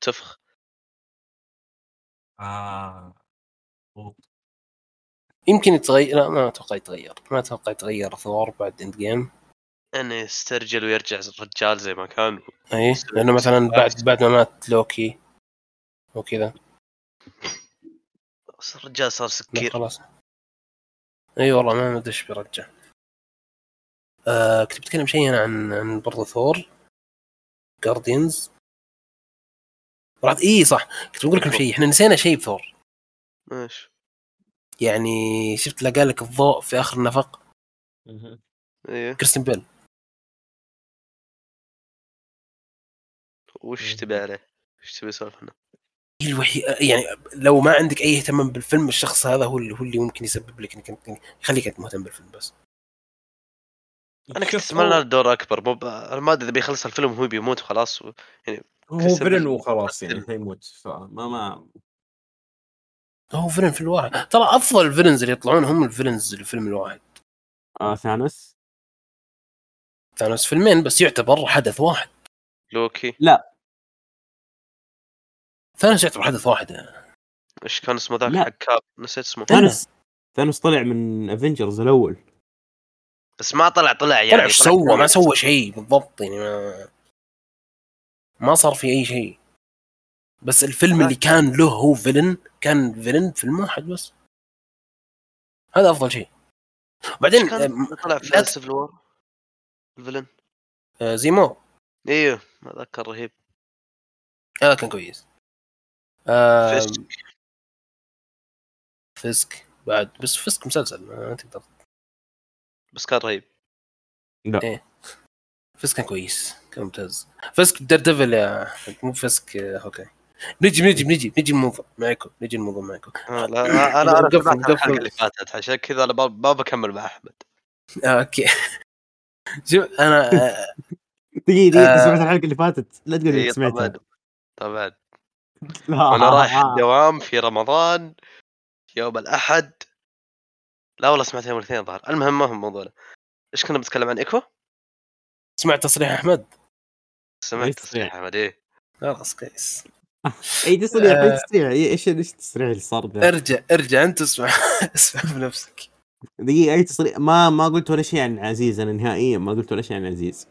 تفخ. آه. مظبوط. يمكن يتغير لا ما أتوقع يتغير. ما أتوقع يتغير ثور بعد Endgame انه يسترجل ويرجع الرجال زي ما كان إي لأنه مثلا بعد بعد ما مات لوكي وكذا. الرجال صار سكير. خلاص. إي والله ما ادري إيش بيرجع آه كنت بتكلم شيء أنا عن عن برضه ثور Guardians بعد إي صح. كنت بقول لكم شيء. إحنا نسينا شيء بثور. إيش؟ يعني شفت لقى لك الضوء في آخر النفق. إيه. كريستيان بيل. وش تبي عليه؟ وش تبي؟ هي الوحيد يعني لو ما عندك أي اهتمام بالفيلم الشخص هذا هو اللي هو اللي ممكن يسبب لك إنك يخليك أنت مهتم بالفيلم بس. أنا كنت أتمنى هو- له دور أكبر. مو ما أدري إذا بيخلص الفيلم وهو بيموت وخلاص و... هو كريستيان villain وخلاص يعني. حيموت فما ما هو villain فيلم واحد. ترى أفضل ال villains اللي يطلعون هم ال villains اللي في الفيلم الواحد. آه ثانوس؟ ثانوس فيلمين بس يعتبر حدث واحد. لوكي. ثانوس يعتبر حدث واحد. إيش كان اسمه ذاك لا. حق كاب؟ نسيت اسمه. ثانوس. ثانوس. طلع من Avengers الأول. بس ما طلع طلع يعني طلع إيش سوى ما. سوى شيء بالضبط يعني ما ما صار في أي شيء. بس الفيلم اللي كان له هو villain كان villain فيلم واحد بس. هذا أفضل شيء. بعدين آه، طلع في Civil War ال villain. آه، زيمو. أيوه هذا كان رهيب. هذا كان كويس. آه، فيسك. فيسك. بعد بس فيسك مسلسل ما تقدر. بس كان رهيب. فيسك كان كويس كان ممتاز. فيسك Daredevil يا مو فيسك آه، أوكي. نجي نجي نجي نجي الموضوع معكم نجي الموضوع معكم آه لا أنا أنا سمعت نقفل. الحلقة اللي فاتت عشان كذا أنا ما- بكمل مع أحمد. آه، أوكي. شوف أنا آه، آه. أنت سمعت الحلقة اللي فاتت؟ لا تقول إيه انك سمعتها. طبعا لا وأنا رايح الدوام في رمضان يوم الأحد. لا والله سمعت يوم الاثنين ظهر المهم ما هو موضوعنا إيش كنا بنتكلم عن إيكو؟ سمعت تصريح أحمد؟ سمعت تصريح؟ أحمد إيه. خلاص كويس. اي تصريح؟ آه. اي تصريح إيش إيش التصريح اللي صار ذا؟ ارجع ارجع أنت اسمع اسمع بنفسك. دقيقة أي تصريح؟ ما ما قلت ولا شيء عن عزيز أنا نهائيا ما قلت ولا شيء عن عزيز.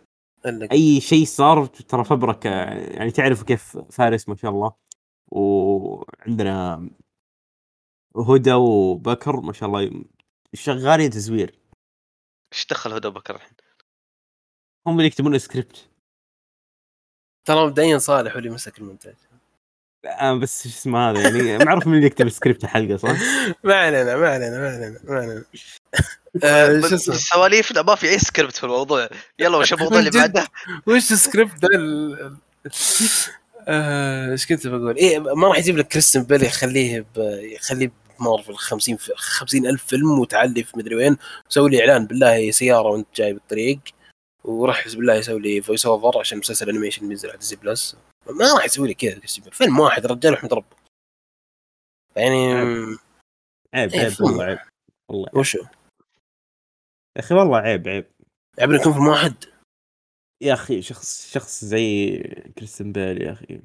أي شيء صار ترى فبرك يعني تعرف كيف فارس ما شاء الله. وعندنا هدى وبكر ما شاء الله شغالين تزوير إيش دخل هدى بكر الحين؟ هم اللي يكتبون السكريبت ترى مبدئيا صالح هو اللي مسك المونتاج آه بس شو اسمه هذا يعني معروف من اللي يكتب السكريبت الحلقة صح؟ ما علينا ما علينا ما علينا ما علينا آه، شو اسمه سواليفنا ما في أي سكريبت في الموضوع يلا وش الموضوع اللي. بعده؟ وش السكريبت ده آه، إيش كنت بقول؟ إيه ما راح يجيب لك كريستيان بيل يخليه. يخليه بمارفل 50 في 50 ألف فيلم وتعلي في مدري وين سوي لي إعلان بالله سيارة وأنت جاي بالطريق وراح بالله يسوي لي voice over عشان مسلسل animation بينزل على Disney Plus ما راح يسوي لي كذا فيلم واحد رجال احمد ربه يعني عيب إيه، عيب فيلم. والله عيب والله وشو؟ يا أخي والله عيب عيب يعبر يكون فيلم واحد يا أخي شخص شخص زي كريستيان بيل يا أخي.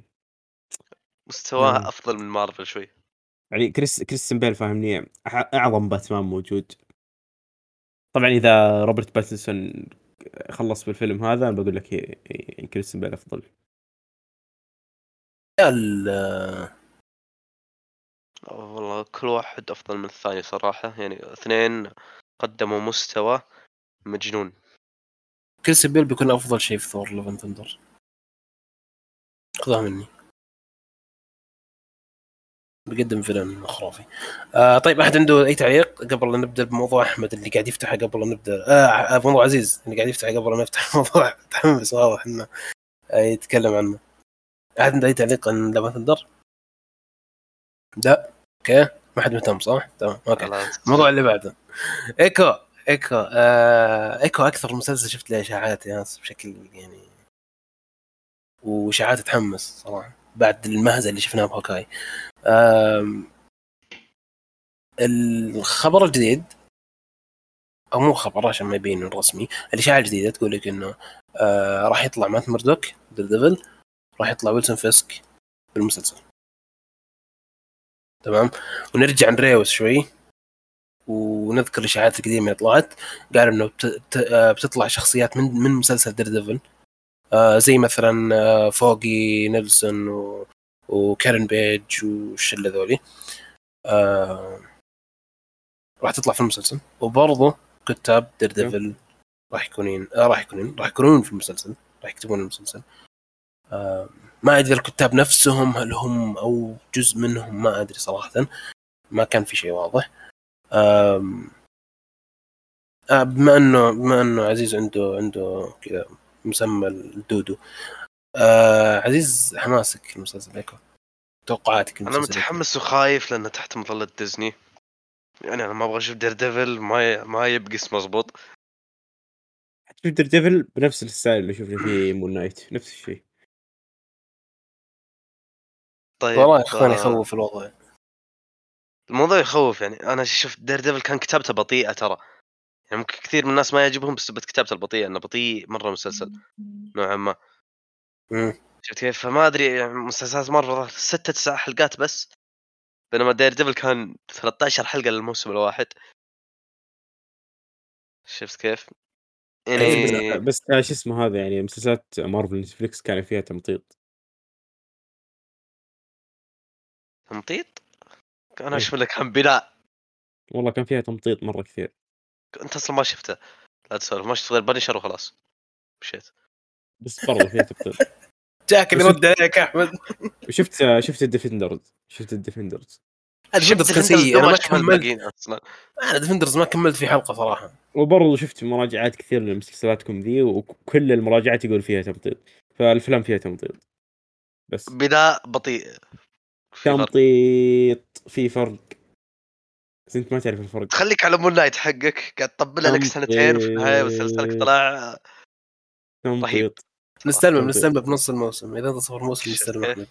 مستواه مم. أفضل من مارفل شوي. يعني كريس كريستيان بيل فاهمني أعظم باتمان موجود. طبعا إذا روبرت باتنسون خلص بالفيلم هذا أنا بقول لك هي- هي- كريستيان بيل أفضل. ال- والله كل واحد أفضل من الثاني صراحة. يعني اثنين قدموا مستوى مجنون. كريستيان بيل بيكون أفضل شيء في Thor Love and Thunder خذها مني. بيقدم فيلم خرافي آه طيب أحد عنده أي تعليق قبل لا نبدأ بموضوع أحمد اللي قاعد يفتحه قبل لا نبدأ؟ آه موضوع عزيز اللي قاعد يفتحه قبل لا نفتح موضوع متحمس واضح انه آه، يتكلم عنه. أحد عنده أي تعليق عن Love and Thunder؟ لا. okay. ما حد مهتم صح؟ تمام. okay. الموضوع اللي بعده. إيكو. إيكو آه إيكو أكثر مسلسل شفت له إشاعات ناس بشكل يعني وإشاعات تحمس صراحة بعد المهزلة اللي شفناها ب Hawkeye. آم، الخبر الجديد أو مو خبر عشان ما يبين رسمي الإشاعة الجديدة تقول لك إنه آه راح يطلع مات مردوك دير ديفل راح يطلع ويلسون فيسك بالمسلسل. تمام؟ ونرجع نريوس شوي. ونذكر الإشاعات القديمة اللي طلعت قال إنه آه، بتطلع شخصيات من من مسلسل دير ديفل آه زي مثلا آه فوقي نيلسون. وكارن بيج والشلة ذولي. راح تطلع في المسلسل. وبرضه كتاب دير ديفل راح يكونين راح يكونين راح يكونون في المسلسل راح يكتبون المسلسل. ما أدري الكتاب نفسهم هل هم أو جزء منهم ما أدري صراحة. ما كان في شيء واضح. بما انه بما انه عزيز عنده عنده كذا مسمى الدودو. آه عزيز حماسك المسلسل ايكو توقعاتك أنا متحمس وخايف لأنه تحت مظلة ديزني. يعني أنا ما أبغى أشوف دير ديفل ما ي... ما يبقس مزبوط شوف دير ديفل بنفس الستايل اللي شفنا فيه مون نايت نفس الشيء. طيب والله يا اخوان آه، يخوف الوضع. الموضوع يخوف يعني. أنا شفت دير ديفل كان كتابته بطيئة ترى. يعني ممكن كثير من الناس ما يعجبهم بسبب كتابته البطيئة إنه بطيء مرة المسلسل نوعا ما. مم. شفت كيف؟ فما أدري يعني مسلسلات مارفل ستة تسع حلقات بس. بينما دير ديفل كان 13 حلقة للموسم الواحد. شفت كيف؟ يعني بس بس شو اسمه هذا يعني مسلسلات مارفل نتفليكس كان فيها تمطيط. تمطيط؟ أنا إيه. إيش لك كان بناء والله كان فيها تمطيط مرة كثير. أنت أصلا ما شفته. لا تسولف ما شفت غير بنشر وخلاص. مشيت. بس برضه فيها تمطيط. جاك اللي يرد عليك أحمد. وشفت شفت الديفندرز شفت الديفندرز ديفندرز كان شفت سيء أنا ما كملت. أصلا. أنا ديفندرز ما كملت في حلقة صراحة. وبرضه شفت مراجعات كثير لمسلسلاتكم ذي وكل المراجعات يقول فيها تمطيط. فالأفلام فيها تمطيط. بس. بناء بطيء. تمطيط في فرق. بس أنت ما تعرف الفرق. خليك على مون نايت حقك. قاعد تطبل لك سنتين في النهاية. مسلسلك طلع تمطيط نستلم تمطيط. نستلم بنص الموسم. إذا تصور موسم شفت. نستلم كيف؟ احمد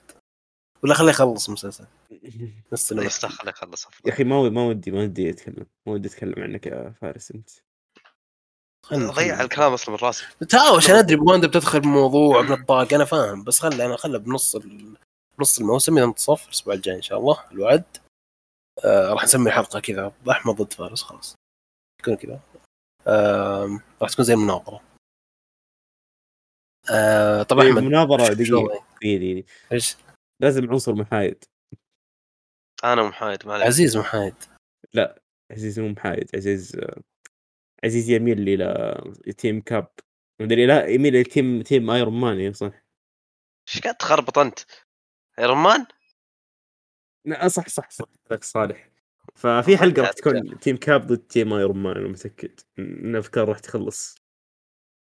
ولا خليه يخلص مسلسل. نستلم لا أحمد. يستاهل يخلص يا أخي ما ما ودي ما ودي أتكلم. ما ودي أتكلم عنك يا فارس أنت. ضيع. الكلام أصلا من راسي. تهاوش أنا أدري بواندا بتدخل بموضوع بنطاق أنا فاهم. بس خلي أنا خله بنص بنص الموسم اذا انتصف الأسبوع الجاي إن شاء الله الوعد. آه راح نسمي حلقه كذا احمد ضد فارس خلاص. تكون كذا. آه راح تكون زي المناظرة. آه طب طيب أحمد مناظرة دقيقة. إيش؟ لازم عنصر محايد. أنا محايد ما عليك. عزيز محايد. عزيز مو محايد عزيز عزيز يميل إلى team Cap. مدري لا يميل إلى team team Iron Man إيه صح؟ إيش قاعد تخربط أنت؟ Iron Man؟ لا صح صح صح. لك صالح. ففي حلقة راح تكون team Cap ضد team Iron Man أنا متأكد. إن أفكار راح تخلص.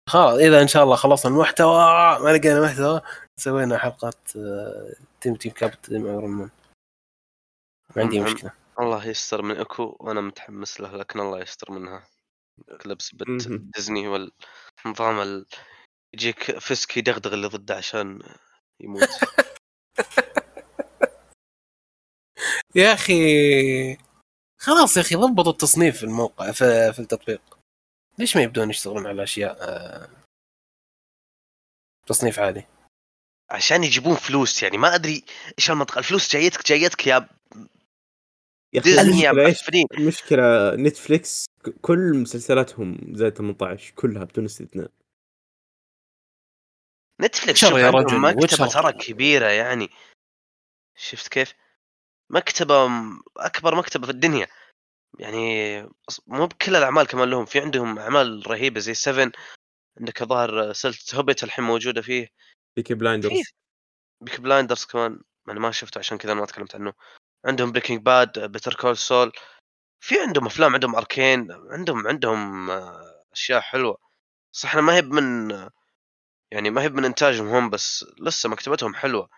خلاص إذا إن شاء الله خلصنا المحتوى. ما لقينا محتوى سوينا حلقات team team Cap team Iron Man ما عندي المهم. مشكلة. الله يستر من إيكو وأنا متحمس له لكن الله يستر منها. كله بسبب مهم. ديزني والنظام ال... يجيك فيسك يدغدغ اللي ضده عشان يموت. يا أخي خلاص يا أخي ضبطوا التصنيف في الموقع في, في التطبيق. ليش ما يبدون يشتغلون على أشياء آه، تصنيف عالي عشان يجيبون فلوس يعني ما أدري إيش المنطقة. الفلوس جايتك جايتك يا يا أخي ديزني يا المشكلة نتفليكس كل مسلسلاتهم زائد 18 كلها بدون استثناء. نتفلكس شوف يا رجل، مكتبة. ترى كبيرة يعني. شفت كيف؟ مكتبة أكبر مكتبة في الدنيا. يعني مو بكل الأعمال كمان لهم. في عندهم أعمال رهيبة زي 7 عندك الظاهر سلسلة هوبيت الحين موجودة فيه. Peaky Blinders. فيه Peaky Blinders كمان. أنا ما شفته عشان كذا ما تكلمت عنه. عندهم Breaking Bad Better Call Saul في عندهم أفلام عندهم Arcane عندهم عندهم آه، أشياء حلوة. صح أنا ما هي من يعني ما هي من إنتاجهم هم بس لسه مكتبتهم حلوة.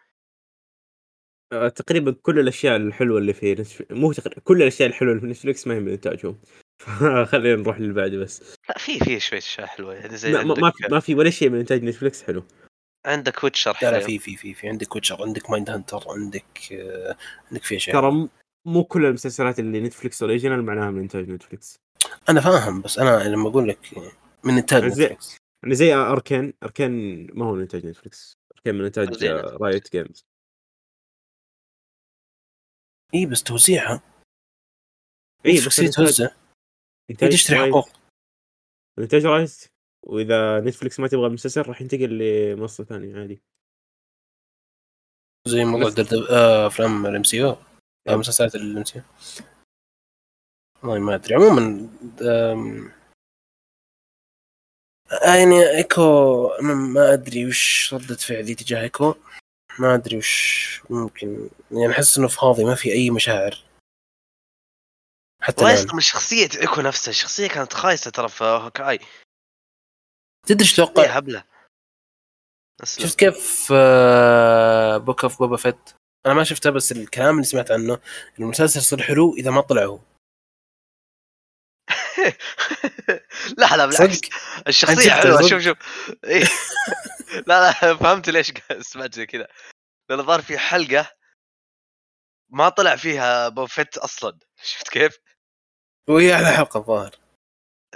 آه، تقريبا كل الأشياء الحلوة اللي في. مو تقريبا كل الأشياء الحلوة اللي في نتفلكس ما هي من إنتاجهم. خلينا نروح للي بعده بس. لا في في شوية أشياء حلوة يعني زي ما, ما, عندك ما في ما في ولا شيء من إنتاج نتفلكس حلو. عندك Witcher لا حلو. في في في في عندك Witcher عندك Mindhunter عندك آه، عندك في أشياء. ترى مو كل المسلسلات اللي نتفلكس original معناها من إنتاج نتفلكس أنا فاهم بس أنا لما أقول لك من إنتاج نتفلكس يعني زي Arcane Arcane ما هو من إنتاج نتفلكس Arcane من إنتاج Riot Games اي بس توزيعها. اي نتفلكس بس توزع إنتاج تشتري Riot حقوق. إنتاج Riot وإذا نتفلكس ما تبغى المسلسل راح ينتقل لمنصة ثانية عادي. زي موضوع بس- دردب آه، أفلام ال MCU. مسلسلات ال MCU والله ما أدري. عموما آم، يعني إيكو ما- أدري وش ردة فعلي تجاه إيكو. ما أدري وش ممكن يعني أحس إنه فاضي ما في أي مشاعر. حتى والله يصدم من شخصية إيكو نفسها الشخصيه كانت خايسة ترى في Hawkeye تدري إيش أتوقع هبلة. أسلم. شفت كيف Book of Boba Fett أنا ما شفتها بس الكلام اللي سمعت عنه المسلسل يصير حلو إذا ما طلع هو لا لا بالعكس الشخصية حلوة؟ شوف شوف. إيه. لا لا فهمت ليش سمعت زي كذا. لأن الظاهر في حلقة ما طلع فيها Boba Fett أصلا. شفت كيف؟ وهي أحلى حلقة الظاهر.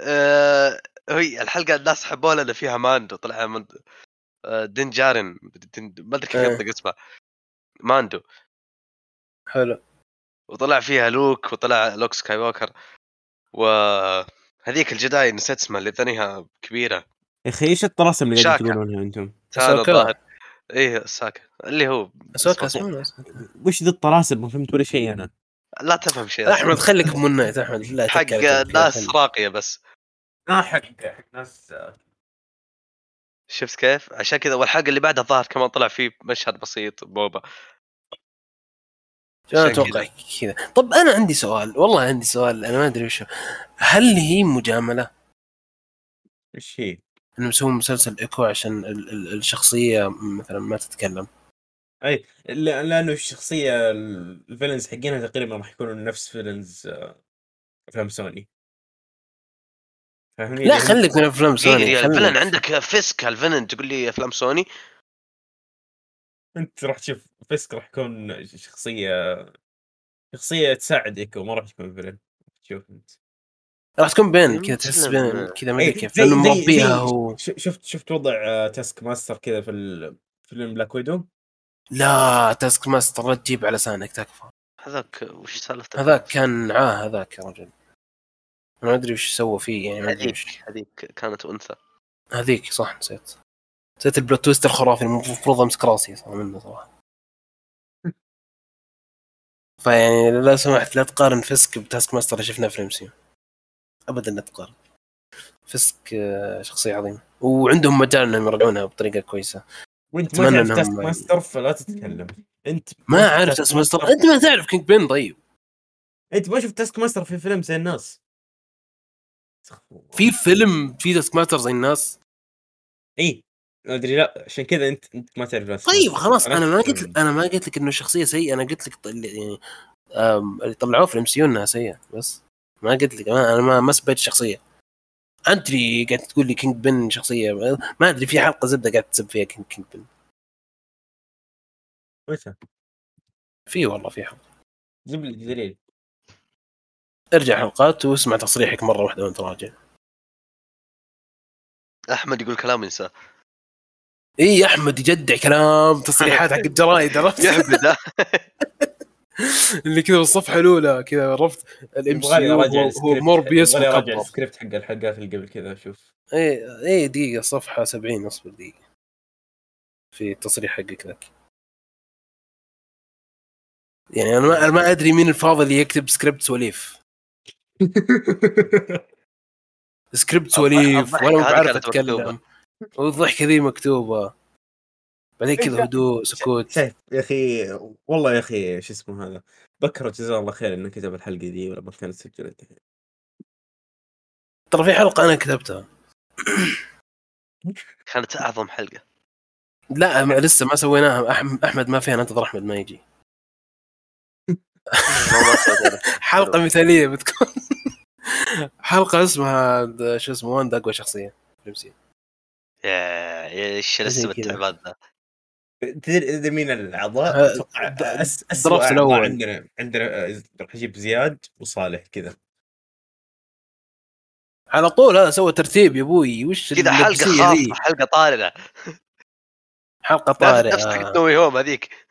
آه هي الحلقة الناس حبوها لأن فيها Mando. طلع من آه، Din Djarin Din- ما أدري كيف إيه. ينطق اسمه. Mando. حلو. وطلع فيها لوك وطلع Luke Skywalker وهذيك ال Jedi نسيت اسمها اللي ثانيها كبيرة. يا أخي إيش الطلاسم اللي قاعدين. تقولونها أنتم؟ الظاهر إيه Ahsoka. اللي هو اسمه وش ذي الطلاسم ما فهمت ولا شيء أنا. لا تفهم شيء. أحمد خليك Moon Knight أحمد لا حق. ناس. راقية بس. آه حق حق ناس. شفت كيف؟ عشان كذا والحلقة اللي بعدها الظاهر كمان طلع فيه مشهد بسيط Boba أنا أتوقع كذا طب أنا عندي سؤال والله عندي سؤال أنا ما أدري وش هو. هل هي مجاملة إيش هي؟ إنه مسوي مسلسل إيكو عشان ال- ال- الشخصية مثلا ما تتكلم أي لا- لأنه الشخصية ال villains حقينها تقريبا راح يكونوا نفس villains آه، أفلام سوني فاهمني؟ لا خليك من أفلام سوني دقيقه خليك. ال villain عندك Fisk ال villain تقول لي أفلام سوني أنت راح تشوف Fisk راح يكون شخصية شخصية تساعد ايكو ما راح تكون villain تشوف أنت. راح تكون بين كذا تحس. بين كذا ما إيه، أدري كيف لأنه مربيها هو. ش- شفت شفت وضع آه، Taskmaster كذا في ال- فيلم Black Widow لا Taskmaster لا تجيب على لسانك تكفى هذاك وش سالفته؟ هذاك كان عاه هذاك يا رجل. أنا ما أدري وش سوى فيه يعني ما أدري هذيك وش. هذيك كانت أنثى. هذيك صح نسيت. نسيت ال plot twist الخرافي المفروض أمسك راسي صار منه صراحة. فيعني لا سمحت لا تقارن Fisk ب Taskmaster اللي شفناه في ال M ابدا لا تقارن. Fisk آه، شخصية عظيمة. وعندهم مجال إنهم يرجعونها بطريقة كويسة. وانت ما تعرف Taskmaster فلا تتكلم. أنت ما أعرف Taskmaster أنت ما تعرف Kingpin طيب. أنت ما شفت Taskmaster في فيلم زي الناس. في فيلم في Taskmaster زي الناس؟ اي ما أدري لا عشان كذا أنت أنت ما تعرف Task طيب. خلاص أنا ما. قلت أنا ما قلت لك إنه شخصية سيئة أنا قلت لك يعني اللي طلعوه في ال MC إنها سيئة بس ما قلت لك ما- أنا ما ما سبيت الشخصيه انت اللي قاعد تقول لي Kingpin شخصية ما أدري في حلقة زبدة قاعد تسب فيها King Kingpin متى؟ في والله في حلقة جيب لي دليل ارجع حلقات واسمع تصريحك مرة واحدة وانت راجع أحمد يقول كلام ينسى اي يا أحمد يجدع كلام تصريحات حق الجرايد عرفت؟ يهبد؟ اللي كذا بالصفحة الأولى كذا عرفت؟ الإم يبغالي سي أراجع هو السكريبت. موربيوس يبغالي أراجع مكبر السكريبت حق الحلقات اللي قبل كذا أشوف اي اي دقيقة صفحة 70 أصبر دقيقة. في التصريح حقك ذاك. يعني أنا ما أنا ما أدري مين الفاضي اللي يكتب سكريبت سواليف. سكريبت سواليف ولا بعرف أتكلم. والضحكة ذي مكتوبة. بعدين كذا هدوء سكوت. شايف يا أخي والله يا أخي شو اسمه هذا بكرة جزاه الله خير إنه كتب الحلقة دي ولا ما كانت سجلت ترى في حلقة أنا كتبتها. كانت أعظم حلقة. لا ما لسه ما سويناها. أحمد ما فيها ننتظر احمد ما يجي. حلقة مثالية بتكون. حلقة اسمها شو اسمه وان اقوى شخصية. في الام يا يا إيش الاسم كذا. التعبان ذا تدري تدري مين الأعضاء؟ ها، أتوقع اسوء الأول. عندنا عندنا آه، راح أجيب زياد وصالح كذا على طول هذا سوى ترتيب يا أبوي وش كذا حلقة خاصة؟ حلقة طارئة حلقة نفس طارئة حق نوي هوم هذيك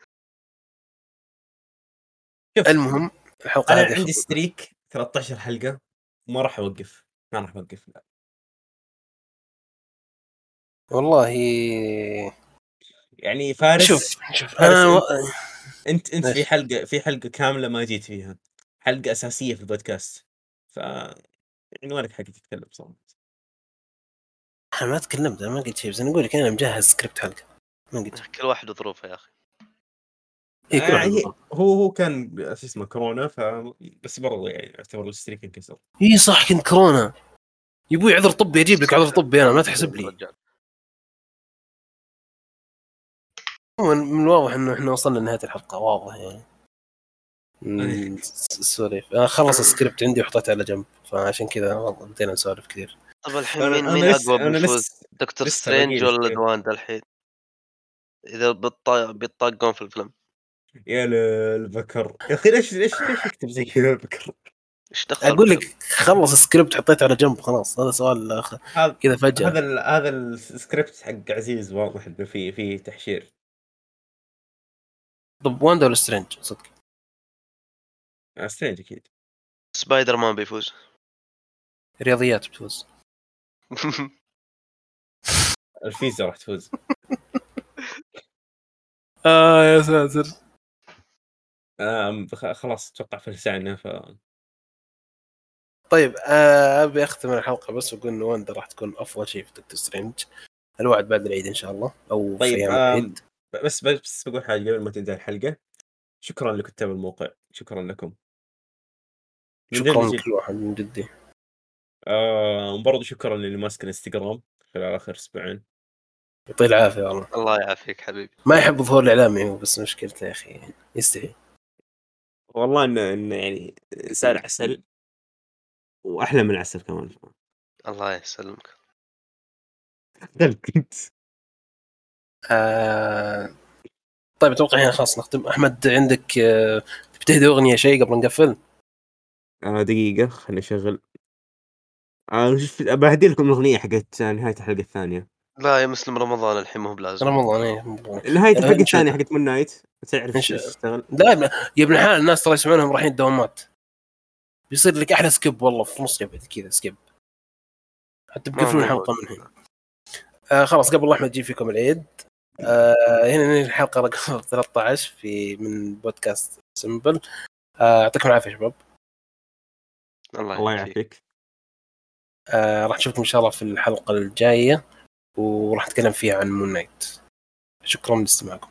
المهم الحلقة أنا عندي ستريك 13 حلقة وما راح أوقف ما راح أوقف لا. والله يعني فارس شوف شوف فارس أنا و... أنت أنت في؟ حلقة في حلقة كاملة ما جيت فيها. حلقة أساسية في البودكاست. ف عنوانك حق تتكلم صراحة. أنا ما تكلمت أنا ما قلت شيء بس أنا أقول لك أنا مجهز سكريبت حلقة. ما قلت. شيء. كل واحد وظروفه يا أخي. إيه كل واحد هي- بالضبط. هو هو كان شو اسمه كورونا ف بس برضه يعني يعتبر ال streak انكسر اي صح كنت كورونا. يبوي عذر طبي أجيب لك عذر طبي أنا ما تحسب لي. من الواضح إنه إحنا وصلنا لنهاية الحلقة واضح يعني. السواليف أنا خلص السكريبت عندي وحطيته على جنب فعشان كذا والله بدينا نسولف كثير. طب الحين مين مين أقوى Doctor Strange ولا دواندا الحين إذا بيط- بيطاقون في الفيلم. يا البكر يا أخي ليش ليش ليش يكتب زي كذا البكر؟ إيش دخل أقول؟ لك خلص السكريبت حطيته على جنب خلاص هذا سؤال آخر. هذا كذا فجأة. هذا هذا السكريبت حق عزيز واضح إنه في في تحشير. طب واندا ولا Strange صدق. آه، Strange أكيد. سبايدر مان بيفوز. رياضيات بتفوز. الفيزا راح تفوز. آه يا ساتر. خ- خلاص أتوقع فلسعنا ف طيب آه أبي أختم الحلقة بس وأقول ان واندا راح تكون أفضل شيء في Doctor Strange الوعد بعد العيد إن شاء الله أو في طيب آم، العيد. بس بس بقول حاجة قبل ما تنتهي الحلقة. شكرا لكتاب الموقع. شكرا لكم. شكرا. لكل واحد من جدي. آه وبرضه شكرا للي ماسك الإنستغرام خلال آخر أسبوعين. يعطيه العافية والله. الله يعافيك حبيبي. ما يحب الظهور الإعلامي هو بس مشكلته يا أخي يستحي والله إنه إنه يعني إنسان عسل. وأحلى من العسل كمان. الله يسلمك. كنت آه طيب أتوقع هنا خلاص نختم. أحمد عندك آه تبي تهدي أغنية شيء قبل نقفل؟ آه دقيقة خليني أشغل. آه شوف بهدي لكم الأغنية حقت نهاية الحلقة الثانية. لا يا مسلم رمضان الحين مو بلازم. رمضان رمضان. نهاية آه، الحلقة الثانية. حقت Moon Knight تعرف إيش. تشتغل. لا يا ابن- الحلال الناس ترى يسمعونهم رايحين الدوامات. بيصير لك أحلى skip والله في نص كذا skip. حتى بيقفلون الحلقة من هنا آه خلاص قبل أحمد يجي فيكم العيد. آه هنا ننهي الحلقة رقم 13 في من بودكاست أسمبل آه يعطيكم العافية يا شباب. الله الله يعافيك. يعافيك. آه راح نشوفكم إن شاء الله في الحلقة الجاية وراح نتكلم فيها عن Moon Knight شكرا لاستماعكم.